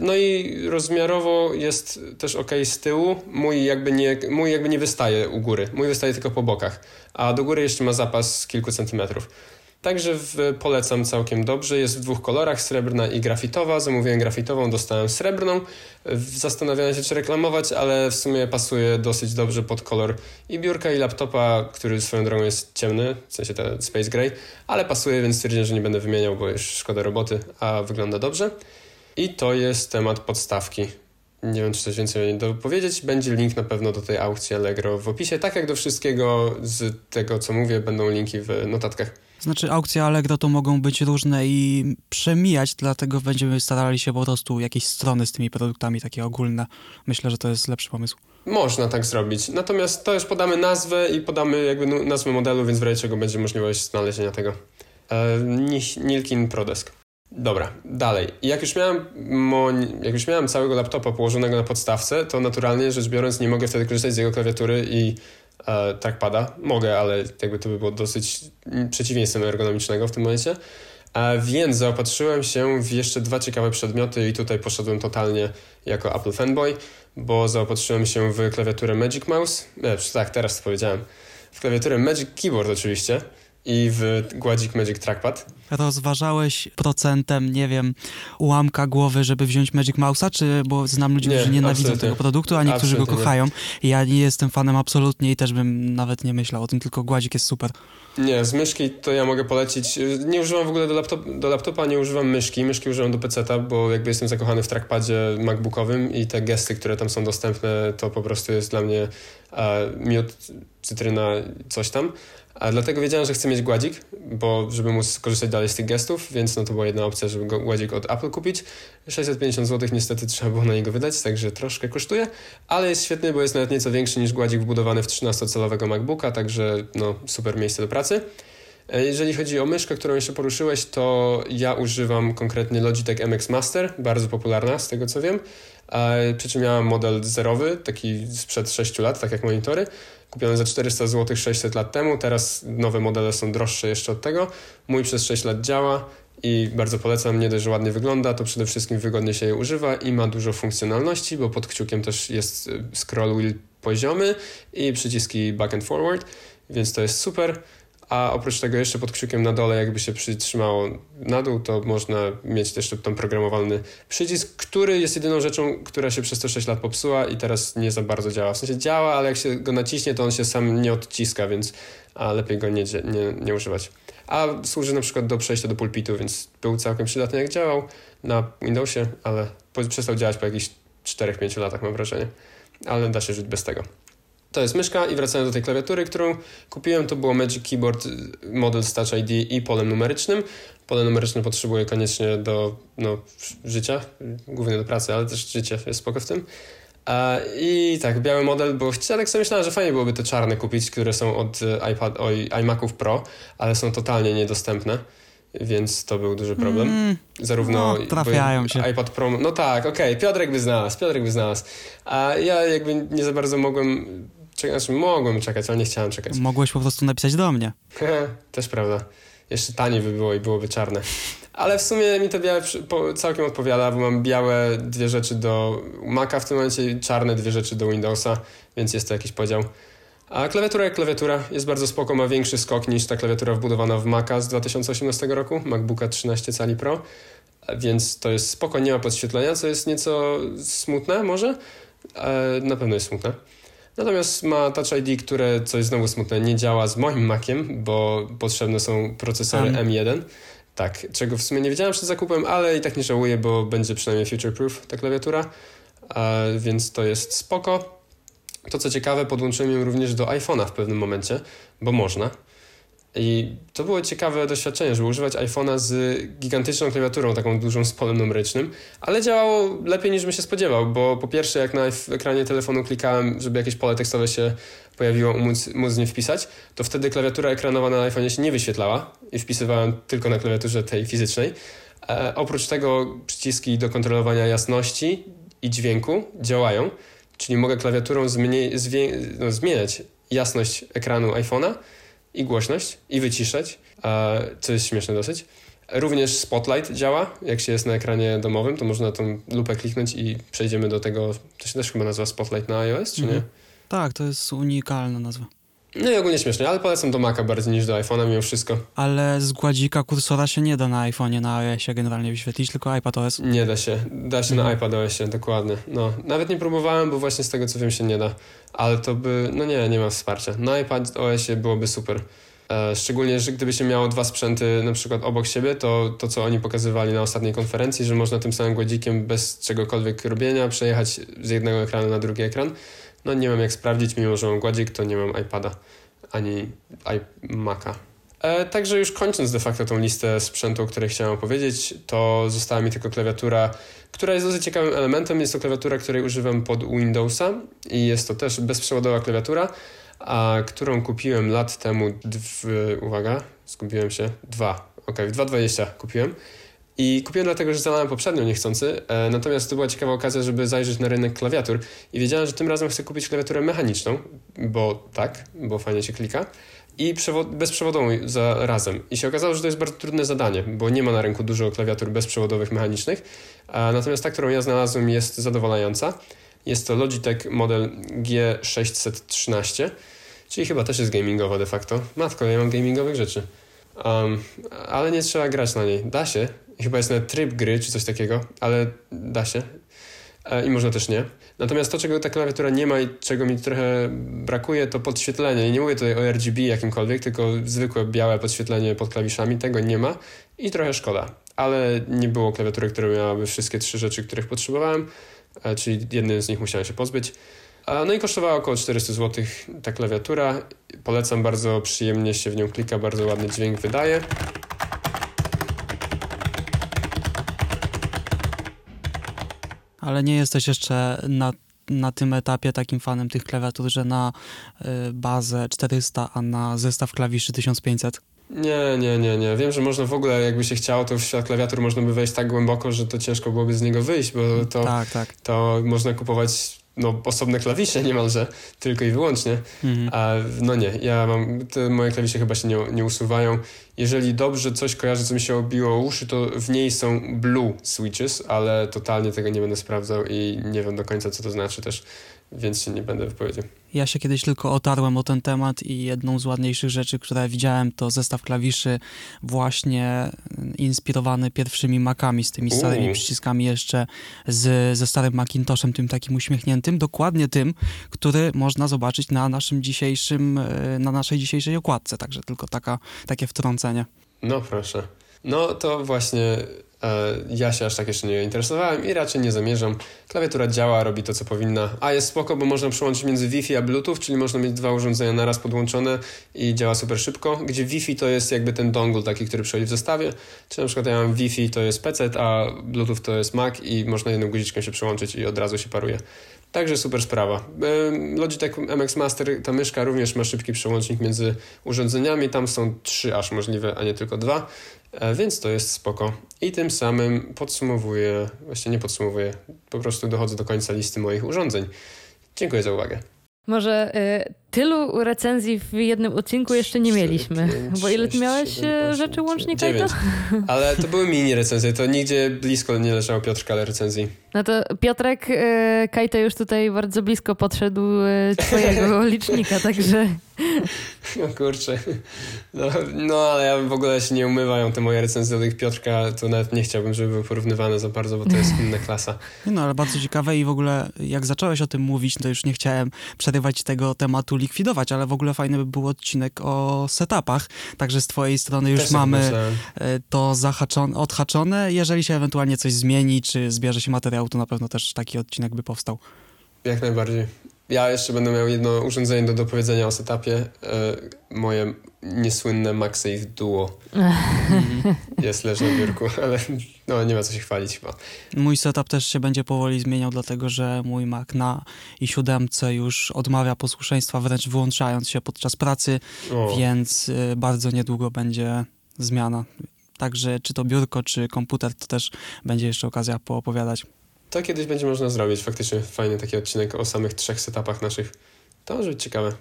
No i rozmiarowo jest też ok z tyłu. Mój jakby, nie, mój jakby nie wystaje u góry, mój wystaje tylko po bokach, a do góry jeszcze ma zapas kilku centymetrów. Także w, polecam całkiem dobrze. Jest w dwóch kolorach, srebrna i grafitowa. Zamówiłem grafitową, dostałem srebrną. Zastanawiałem się, czy reklamować, ale w sumie pasuje dosyć dobrze pod kolor i biurka, i laptopa, który swoją drogą jest ciemny, w sensie ten Space Gray, ale pasuje, więc stwierdziłem, że nie będę wymieniał, bo już szkoda roboty, a wygląda dobrze. I to jest temat podstawki. Nie wiem, czy coś więcej o niej do powiedzieć. Będzie link na pewno do tej aukcji Allegro w opisie. Tak jak do wszystkiego z tego, co mówię, będą linki w notatkach. Znaczy aukcje Allegro to mogą być różne i przemijać, dlatego będziemy starali się po prostu jakieś strony z tymi produktami takie ogólne. Myślę, że to jest lepszy pomysł. Można tak zrobić. Natomiast to już podamy nazwę i podamy jakby nazwę modelu, więc w razie czego będzie możliwość znalezienia tego. E, Nilkin Prodesk. Dobra, dalej. Jak już, miałem jak już miałem całego laptopa położonego na podstawce, to naturalnie rzecz biorąc nie mogę wtedy korzystać z jego klawiatury i e, trackpada. Mogę, ale jakby to by było dosyć przeciwieństwem ergonomicznego w tym momencie. Więc zaopatrzyłem się w jeszcze dwa ciekawe przedmioty i tutaj poszedłem totalnie jako Apple fanboy, bo zaopatrzyłem się w klawiaturę Magic Mouse. E, tak, teraz to powiedziałem. W klawiaturę Magic Keyboard oczywiście i w gładzik Magic Trackpad. Rozważałeś procentem, nie wiem, ułamka głowy, żeby wziąć Magic Mouse'a, czy bo znam ludzi, nie, którzy nienawidzą absolutnie. tego produktu, a niektórzy absolutnie go kochają. Ja nie jestem fanem absolutnie i też bym nawet nie myślał o tym, tylko gładzik jest super. Nie, z myszki to ja mogę polecić. Nie używam w ogóle do, laptop, do laptopa, nie używam myszki. Myszki używam do PC-ta, bo jakby jestem zakochany w trackpadzie MacBookowym i te gesty, które tam są dostępne, to po prostu jest dla mnie e, miód, cytryna, coś tam. A dlatego wiedziałem, że chcę mieć gładzik, bo żeby móc korzystać dalej z tych gestów, więc no to była jedna opcja, żeby go, gładzik od Apple kupić. 650 zł niestety trzeba było na niego wydać, także troszkę kosztuje, ale jest świetny, bo jest nawet nieco większy niż gładzik wbudowany w 13-calowego MacBooka, także no super miejsce do pracy. E, jeżeli chodzi o myszkę, którą jeszcze poruszyłeś, to ja używam konkretnie Logitech MX Master, bardzo popularna z tego co wiem. Przy czym miałem model zerowy, taki sprzed 6 lat, tak jak monitory kupiony za 400 zł 600 lat temu, teraz nowe modele są droższe jeszcze od tego. Mój przez 6 lat działa i bardzo polecam, nie dość, że ładnie wygląda, to przede wszystkim wygodnie się je używa i ma dużo funkcjonalności, bo pod kciukiem też jest scroll wheel poziomy i przyciski back and forward, więc to jest super a oprócz tego jeszcze pod kciukiem na dole jakby się przytrzymało na dół, to można mieć jeszcze tam programowalny przycisk, który jest jedyną rzeczą, która się przez te 6 lat popsuła i teraz nie za bardzo działa. W sensie działa, ale jak się go naciśnie, to on się sam nie odciska, więc a lepiej go nie, nie, nie używać. A służy na przykład do przejścia do pulpitu, więc był całkiem przydatny jak działał na Windowsie, ale przestał działać po jakichś 4-5 latach mam wrażenie. Ale da się żyć bez tego. To jest myszka i wracając do tej klawiatury, którą kupiłem, to było Magic Keyboard model z Touch ID i polem numerycznym. Pole numeryczne potrzebuję koniecznie do no, życia, głównie do pracy, ale też życie jest spoko w tym. I tak, biały model, bo chciałem, tak sobie myślałem, że fajnie byłoby te czarne kupić, które są od iPad, oj, iMaców Pro, ale są totalnie niedostępne więc to był duży problem. Mm, Zarówno no, trafiają się. iPad Pro. No tak, okej, okay, Piotrek by znalazł, Piotrek by znalazł. A ja jakby nie za bardzo mogłem Znaczy mogłem czekać, ale nie chciałem czekać. Mogłeś po prostu napisać do mnie. Też prawda. Jeszcze taniej by było i byłoby czarne. Ale w sumie mi to białe całkiem odpowiada, bo mam białe dwie rzeczy do Maca w tym momencie i czarne dwie rzeczy do Windowsa, więc jest to jakiś podział. A klawiatura jak klawiatura jest bardzo spoko, ma większy skok niż ta klawiatura wbudowana w Maca z 2018 roku, MacBooka 13 cali Pro, więc to jest spoko, nie ma podświetlenia, co jest nieco smutne może, e, na pewno jest smutne. Natomiast ma Touch ID, które, co jest znowu smutne, nie działa z moim Maciem, bo potrzebne są procesory um. M1. Tak, czego w sumie nie wiedziałem przed zakupem, ale i tak nie żałuję, bo będzie przynajmniej future-proof ta klawiatura, a, więc to jest spoko. To co ciekawe, podłączyłem ją również do iPhone'a w pewnym momencie, bo można. I to było ciekawe doświadczenie, żeby używać iPhone'a z gigantyczną klawiaturą, taką dużą z polem numerycznym, ale działało lepiej niż bym się spodziewał, bo po pierwsze jak na ekranie telefonu klikałem, żeby jakieś pole tekstowe się pojawiło, móc, móc nie wpisać, to wtedy klawiatura ekranowa na iPhone'ie się nie wyświetlała i wpisywałem tylko na klawiaturze tej fizycznej. E, oprócz tego przyciski do kontrolowania jasności i dźwięku działają, czyli mogę klawiaturą no, zmieniać jasność ekranu iPhone'a, i głośność, i wyciszać, co jest śmieszne dosyć. Również Spotlight działa, jak się jest na ekranie domowym, to można tą lupę kliknąć i przejdziemy do tego, to się też chyba nazywa Spotlight na iOS, czy mhm. nie? Tak, to jest unikalna nazwa. No i ogólnie śmiesznie, ale polecam do Maca bardziej niż do iPhone'a mimo wszystko. Ale z gładzika kursora się nie da na iPhone'ie, na iOSie generalnie wyświetlić, tylko iPadOS. Nie da się. Da się mhm. na iPadOSie, dokładnie. No, nawet nie próbowałem, bo właśnie z tego co wiem się nie da. Ale to by, no nie, nie ma wsparcia. Na iPadOSie byłoby super. E, szczególnie, że gdyby się miało dwa sprzęty na przykład obok siebie, to to, co oni pokazywali na ostatniej konferencji, że można tym samym gładzikiem bez czegokolwiek robienia przejechać z jednego ekranu na drugi ekran, no nie mam jak sprawdzić, mimo że mam gładzik, to nie mam iPada ani iMac'a. E, także już kończąc de facto tą listę sprzętu, o której chciałem opowiedzieć, to została mi tylko klawiatura, która jest dosyć ciekawym elementem. Jest to klawiatura, której używam pod Windowsa i jest to też bezprzewodowa klawiatura, a którą kupiłem lat temu, dw, uwaga, zgubiłem się, dwa, ok, w 2.20 kupiłem I kupiłem dlatego, że zalałem poprzednio niechcący, e, natomiast to była ciekawa okazja, żeby zajrzeć na rynek klawiatur i wiedziałem, że tym razem chcę kupić klawiaturę mechaniczną, bo tak, bo fajnie się klika i bezprzewodową razem. I się okazało, że to jest bardzo trudne zadanie, bo nie ma na rynku dużo klawiatur bezprzewodowych mechanicznych, natomiast ta, którą ja znalazłem jest zadowalająca. Jest to Logitech model G613, czyli chyba też jest gamingowa de facto. Matko, ja mam gamingowych rzeczy. Um, ale nie trzeba grać na niej. Da się. Chyba jest nawet tryb gry czy coś takiego, ale da się. E, I można też nie. Natomiast to, czego ta klawiatura nie ma i czego mi trochę brakuje, to podświetlenie. I nie mówię tutaj o RGB jakimkolwiek, tylko zwykłe białe podświetlenie pod klawiszami. Tego nie ma i trochę szkoda. Ale nie było klawiatury, która miałaby wszystkie trzy rzeczy, których potrzebowałem, e, czyli jednym z nich musiałem się pozbyć. No i kosztowała około 400 zł ta klawiatura. Polecam, bardzo przyjemnie się w nią klika, bardzo ładny dźwięk wydaje. Ale nie jesteś jeszcze na, na tym etapie takim fanem tych klawiatur, że na y, bazę 400, a na zestaw klawiszy 1500? Nie, nie, nie, nie. Wiem, że można w ogóle, jakby się chciało, to w świat klawiatur można by wejść tak głęboko, że to ciężko byłoby z niego wyjść, bo to, tak, tak. to można kupować no, osobne klawisze niemalże, tylko i wyłącznie. Mhm. A no nie, ja mam, te moje klawisze chyba się nie, nie usuwają. Jeżeli dobrze coś kojarzę, co mi się obiło o uszy, to w niej są blue switches, ale totalnie tego nie będę sprawdzał i nie wiem do końca, co to znaczy też więc się nie będę wypowiedział. Ja się kiedyś tylko otarłem o ten temat i jedną z ładniejszych rzeczy, które widziałem, to zestaw klawiszy właśnie inspirowany pierwszymi Macami, z tymi starymi przyciskami jeszcze z, ze starym Macintoshem, tym takim uśmiechniętym, dokładnie tym, który można zobaczyć na naszym dzisiejszym, e, na naszej dzisiejszej okładce, także tylko taka, takie wtrącenie. No proszę. No to właśnie ja się aż tak jeszcze nie interesowałem i raczej nie zamierzam. Klawiatura działa, robi to, co powinna. A jest spoko, bo można przełączyć między Wi-Fi a Bluetooth, czyli można mieć dwa urządzenia naraz podłączone i działa super szybko. Gdzie Wi-Fi to jest jakby ten dongle taki, który przychodzi w zestawie. Czy na przykład ja mam Wi-Fi to jest PC, a Bluetooth to jest Mac i można jedną guziczką się przełączyć i od razu się paruje. Także super sprawa. Logitech MX Master, ta myszka również ma szybki przełącznik między urządzeniami. Tam są trzy aż możliwe, a nie tylko dwa. E, więc to jest spoko. I tym samym podsumowuję, właściwie nie podsumowuję, po prostu dochodzę do końca listy moich urządzeń. Dziękuję za uwagę. Może y, tylu recenzji w jednym odcinku jeszcze nie mieliśmy. 5, bo ile ty miałeś 7, 8, y, rzeczy łącznie, 9. Kajto? Ale to były mini recenzje, to nigdzie blisko nie leżało Piotrka, ale recenzji. No to Piotrek, y, Kajto już tutaj bardzo blisko podszedł y, twojego licznika, także... No kurczę. No, no, ale ja w ogóle się nie umywają te moje recenzje do tych Piotrka, to nawet nie chciałbym, żeby były porównywane za bardzo, bo to jest inna klasa. No ale bardzo ciekawe i w ogóle jak zacząłeś o tym mówić, to już nie chciałem przerywać tego tematu likwidować, ale w ogóle fajny by był odcinek o setupach, także z twojej strony już Też mamy e, to zahaczone, odhaczone. Jeżeli się ewentualnie coś zmieni, czy zbierze się materiał, to na pewno też taki odcinek by powstał. Jak najbardziej. Ja jeszcze będę miał jedno urządzenie do dopowiedzenia o setupie. E, moje niesłynne MagSafe Duo. Jest leży na biurku, ale no, nie ma co się chwalić chyba. Mój setup też się będzie powoli zmieniał, dlatego że mój Mac na i7 już odmawia posłuszeństwa, wręcz wyłączając się podczas pracy, o. więc y, bardzo niedługo będzie zmiana. Także czy to biurko, czy komputer, to też będzie jeszcze okazja poopowiadać. To kiedyś będzie można zrobić. Faktycznie fajny taki odcinek o samych trzech setupach naszych. To może być ciekawe.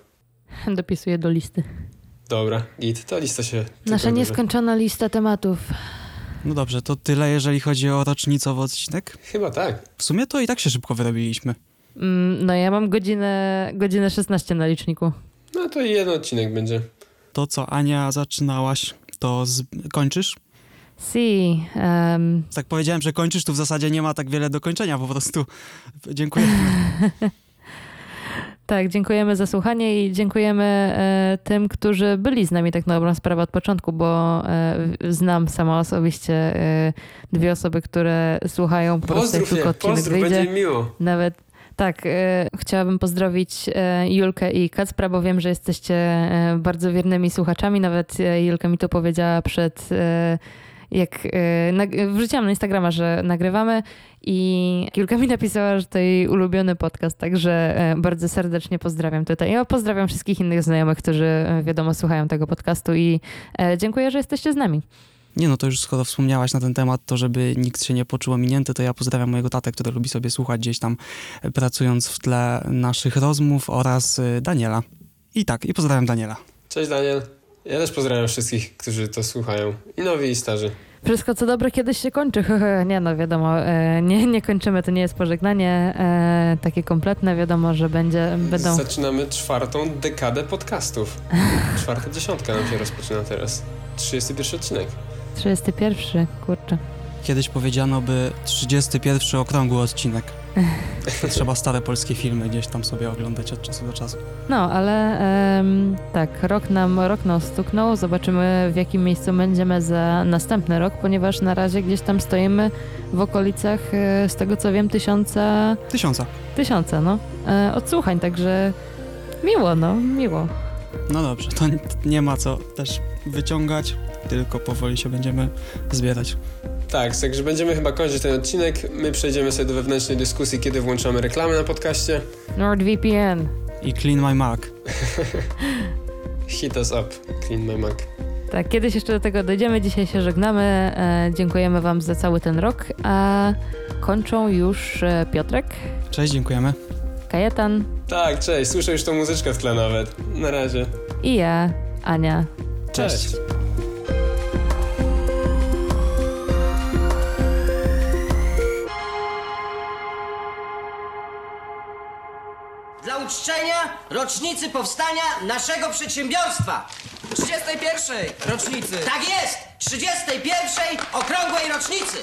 Dopisuję do listy. Dobra, git. To lista się... Nasza nieskończona lista tematów. No dobrze, to tyle, jeżeli chodzi o rocznicowy odcinek? Chyba tak. W sumie to i tak się szybko wyrobiliśmy. Mm, no ja mam godzinę, godzinę 16 na liczniku. No to jeden odcinek będzie. To co, Ania, zaczynałaś, to z... kończysz? Si. Um... Tak powiedziałem, że kończysz, tu w zasadzie nie ma tak wiele do kończenia, po prostu dziękuję. tak, dziękujemy za słuchanie i dziękujemy e, tym, którzy byli z nami tak na dobrą sprawę od początku, bo e, znam sama osobiście e, dwie osoby, które słuchają po prostu tylko odcinek pozdrów, wyjdzie. będzie miło. Nawet tak, e, chciałabym pozdrowić e, Julkę i Kacpra, bo wiem, że jesteście e, bardzo wiernymi słuchaczami. Nawet Julka mi to powiedziała przed jak e, wrzuciłam na Instagrama, że nagrywamy i kilka mi napisała, że to jej ulubiony podcast, także e, bardzo serdecznie pozdrawiam tutaj. Ja pozdrawiam wszystkich innych znajomych, którzy e, wiadomo słuchają tego podcastu i dziękuję, że jesteście z nami. Nie no, to już skoro wspomniałaś na ten temat, to żeby nikt się nie poczuł ominięty, to ja pozdrawiam mojego tatę, który lubi sobie słuchać gdzieś tam pracując w tle naszych rozmów oraz y, Daniela. I tak, i pozdrawiam Daniela. Cześć Daniel. Ja też pozdrawiam wszystkich, którzy to słuchają. I nowi, i starzy. Wszystko co dobre kiedyś się kończy. nie no, wiadomo, e, nie, nie kończymy, to nie jest pożegnanie e, takie kompletne. Wiadomo, że będzie, będą... Zaczynamy czwartą dekadę podcastów. Czwarta dziesiątka nam się rozpoczyna teraz. 31 odcinek. 31, kurczę. Kiedyś powiedziano by 31 okrągły odcinek. Trzeba stare polskie filmy gdzieś tam sobie oglądać od czasu do czasu. No, ale em, tak, rok nam, rok nam stuknął. Zobaczymy, w jakim miejscu będziemy za następny rok, ponieważ na razie gdzieś tam stoimy w okolicach, e, z tego co wiem, tysiąca, Tysiąca. tysiąca, no, e, odsłuchań, także miło, no, miło. No dobrze, to nie ma co też wyciągać, tylko powoli się będziemy zbierać. Tak, także będziemy chyba kończyć ten odcinek. My przejdziemy sobie do wewnętrznej dyskusji, kiedy włączamy reklamy na podcaście. NordVPN. I clean my Mac. Hit us up, clean my Mac. Tak, kiedyś jeszcze do tego dojdziemy. Dzisiaj się żegnamy. E, dziękujemy Wam za cały ten rok. A kończą już e, Piotrek, Cześć, dziękujemy. Kajetan Tak, cześć, słyszę już tą muzyczkę w tle nawet. Na razie. i ja, Ania. Cześć. Dla uczczenia rocznicy powstania naszego przedsiębiorstwa. 31 rocznicy. Tak jest! 31. okrągłej rocznicy.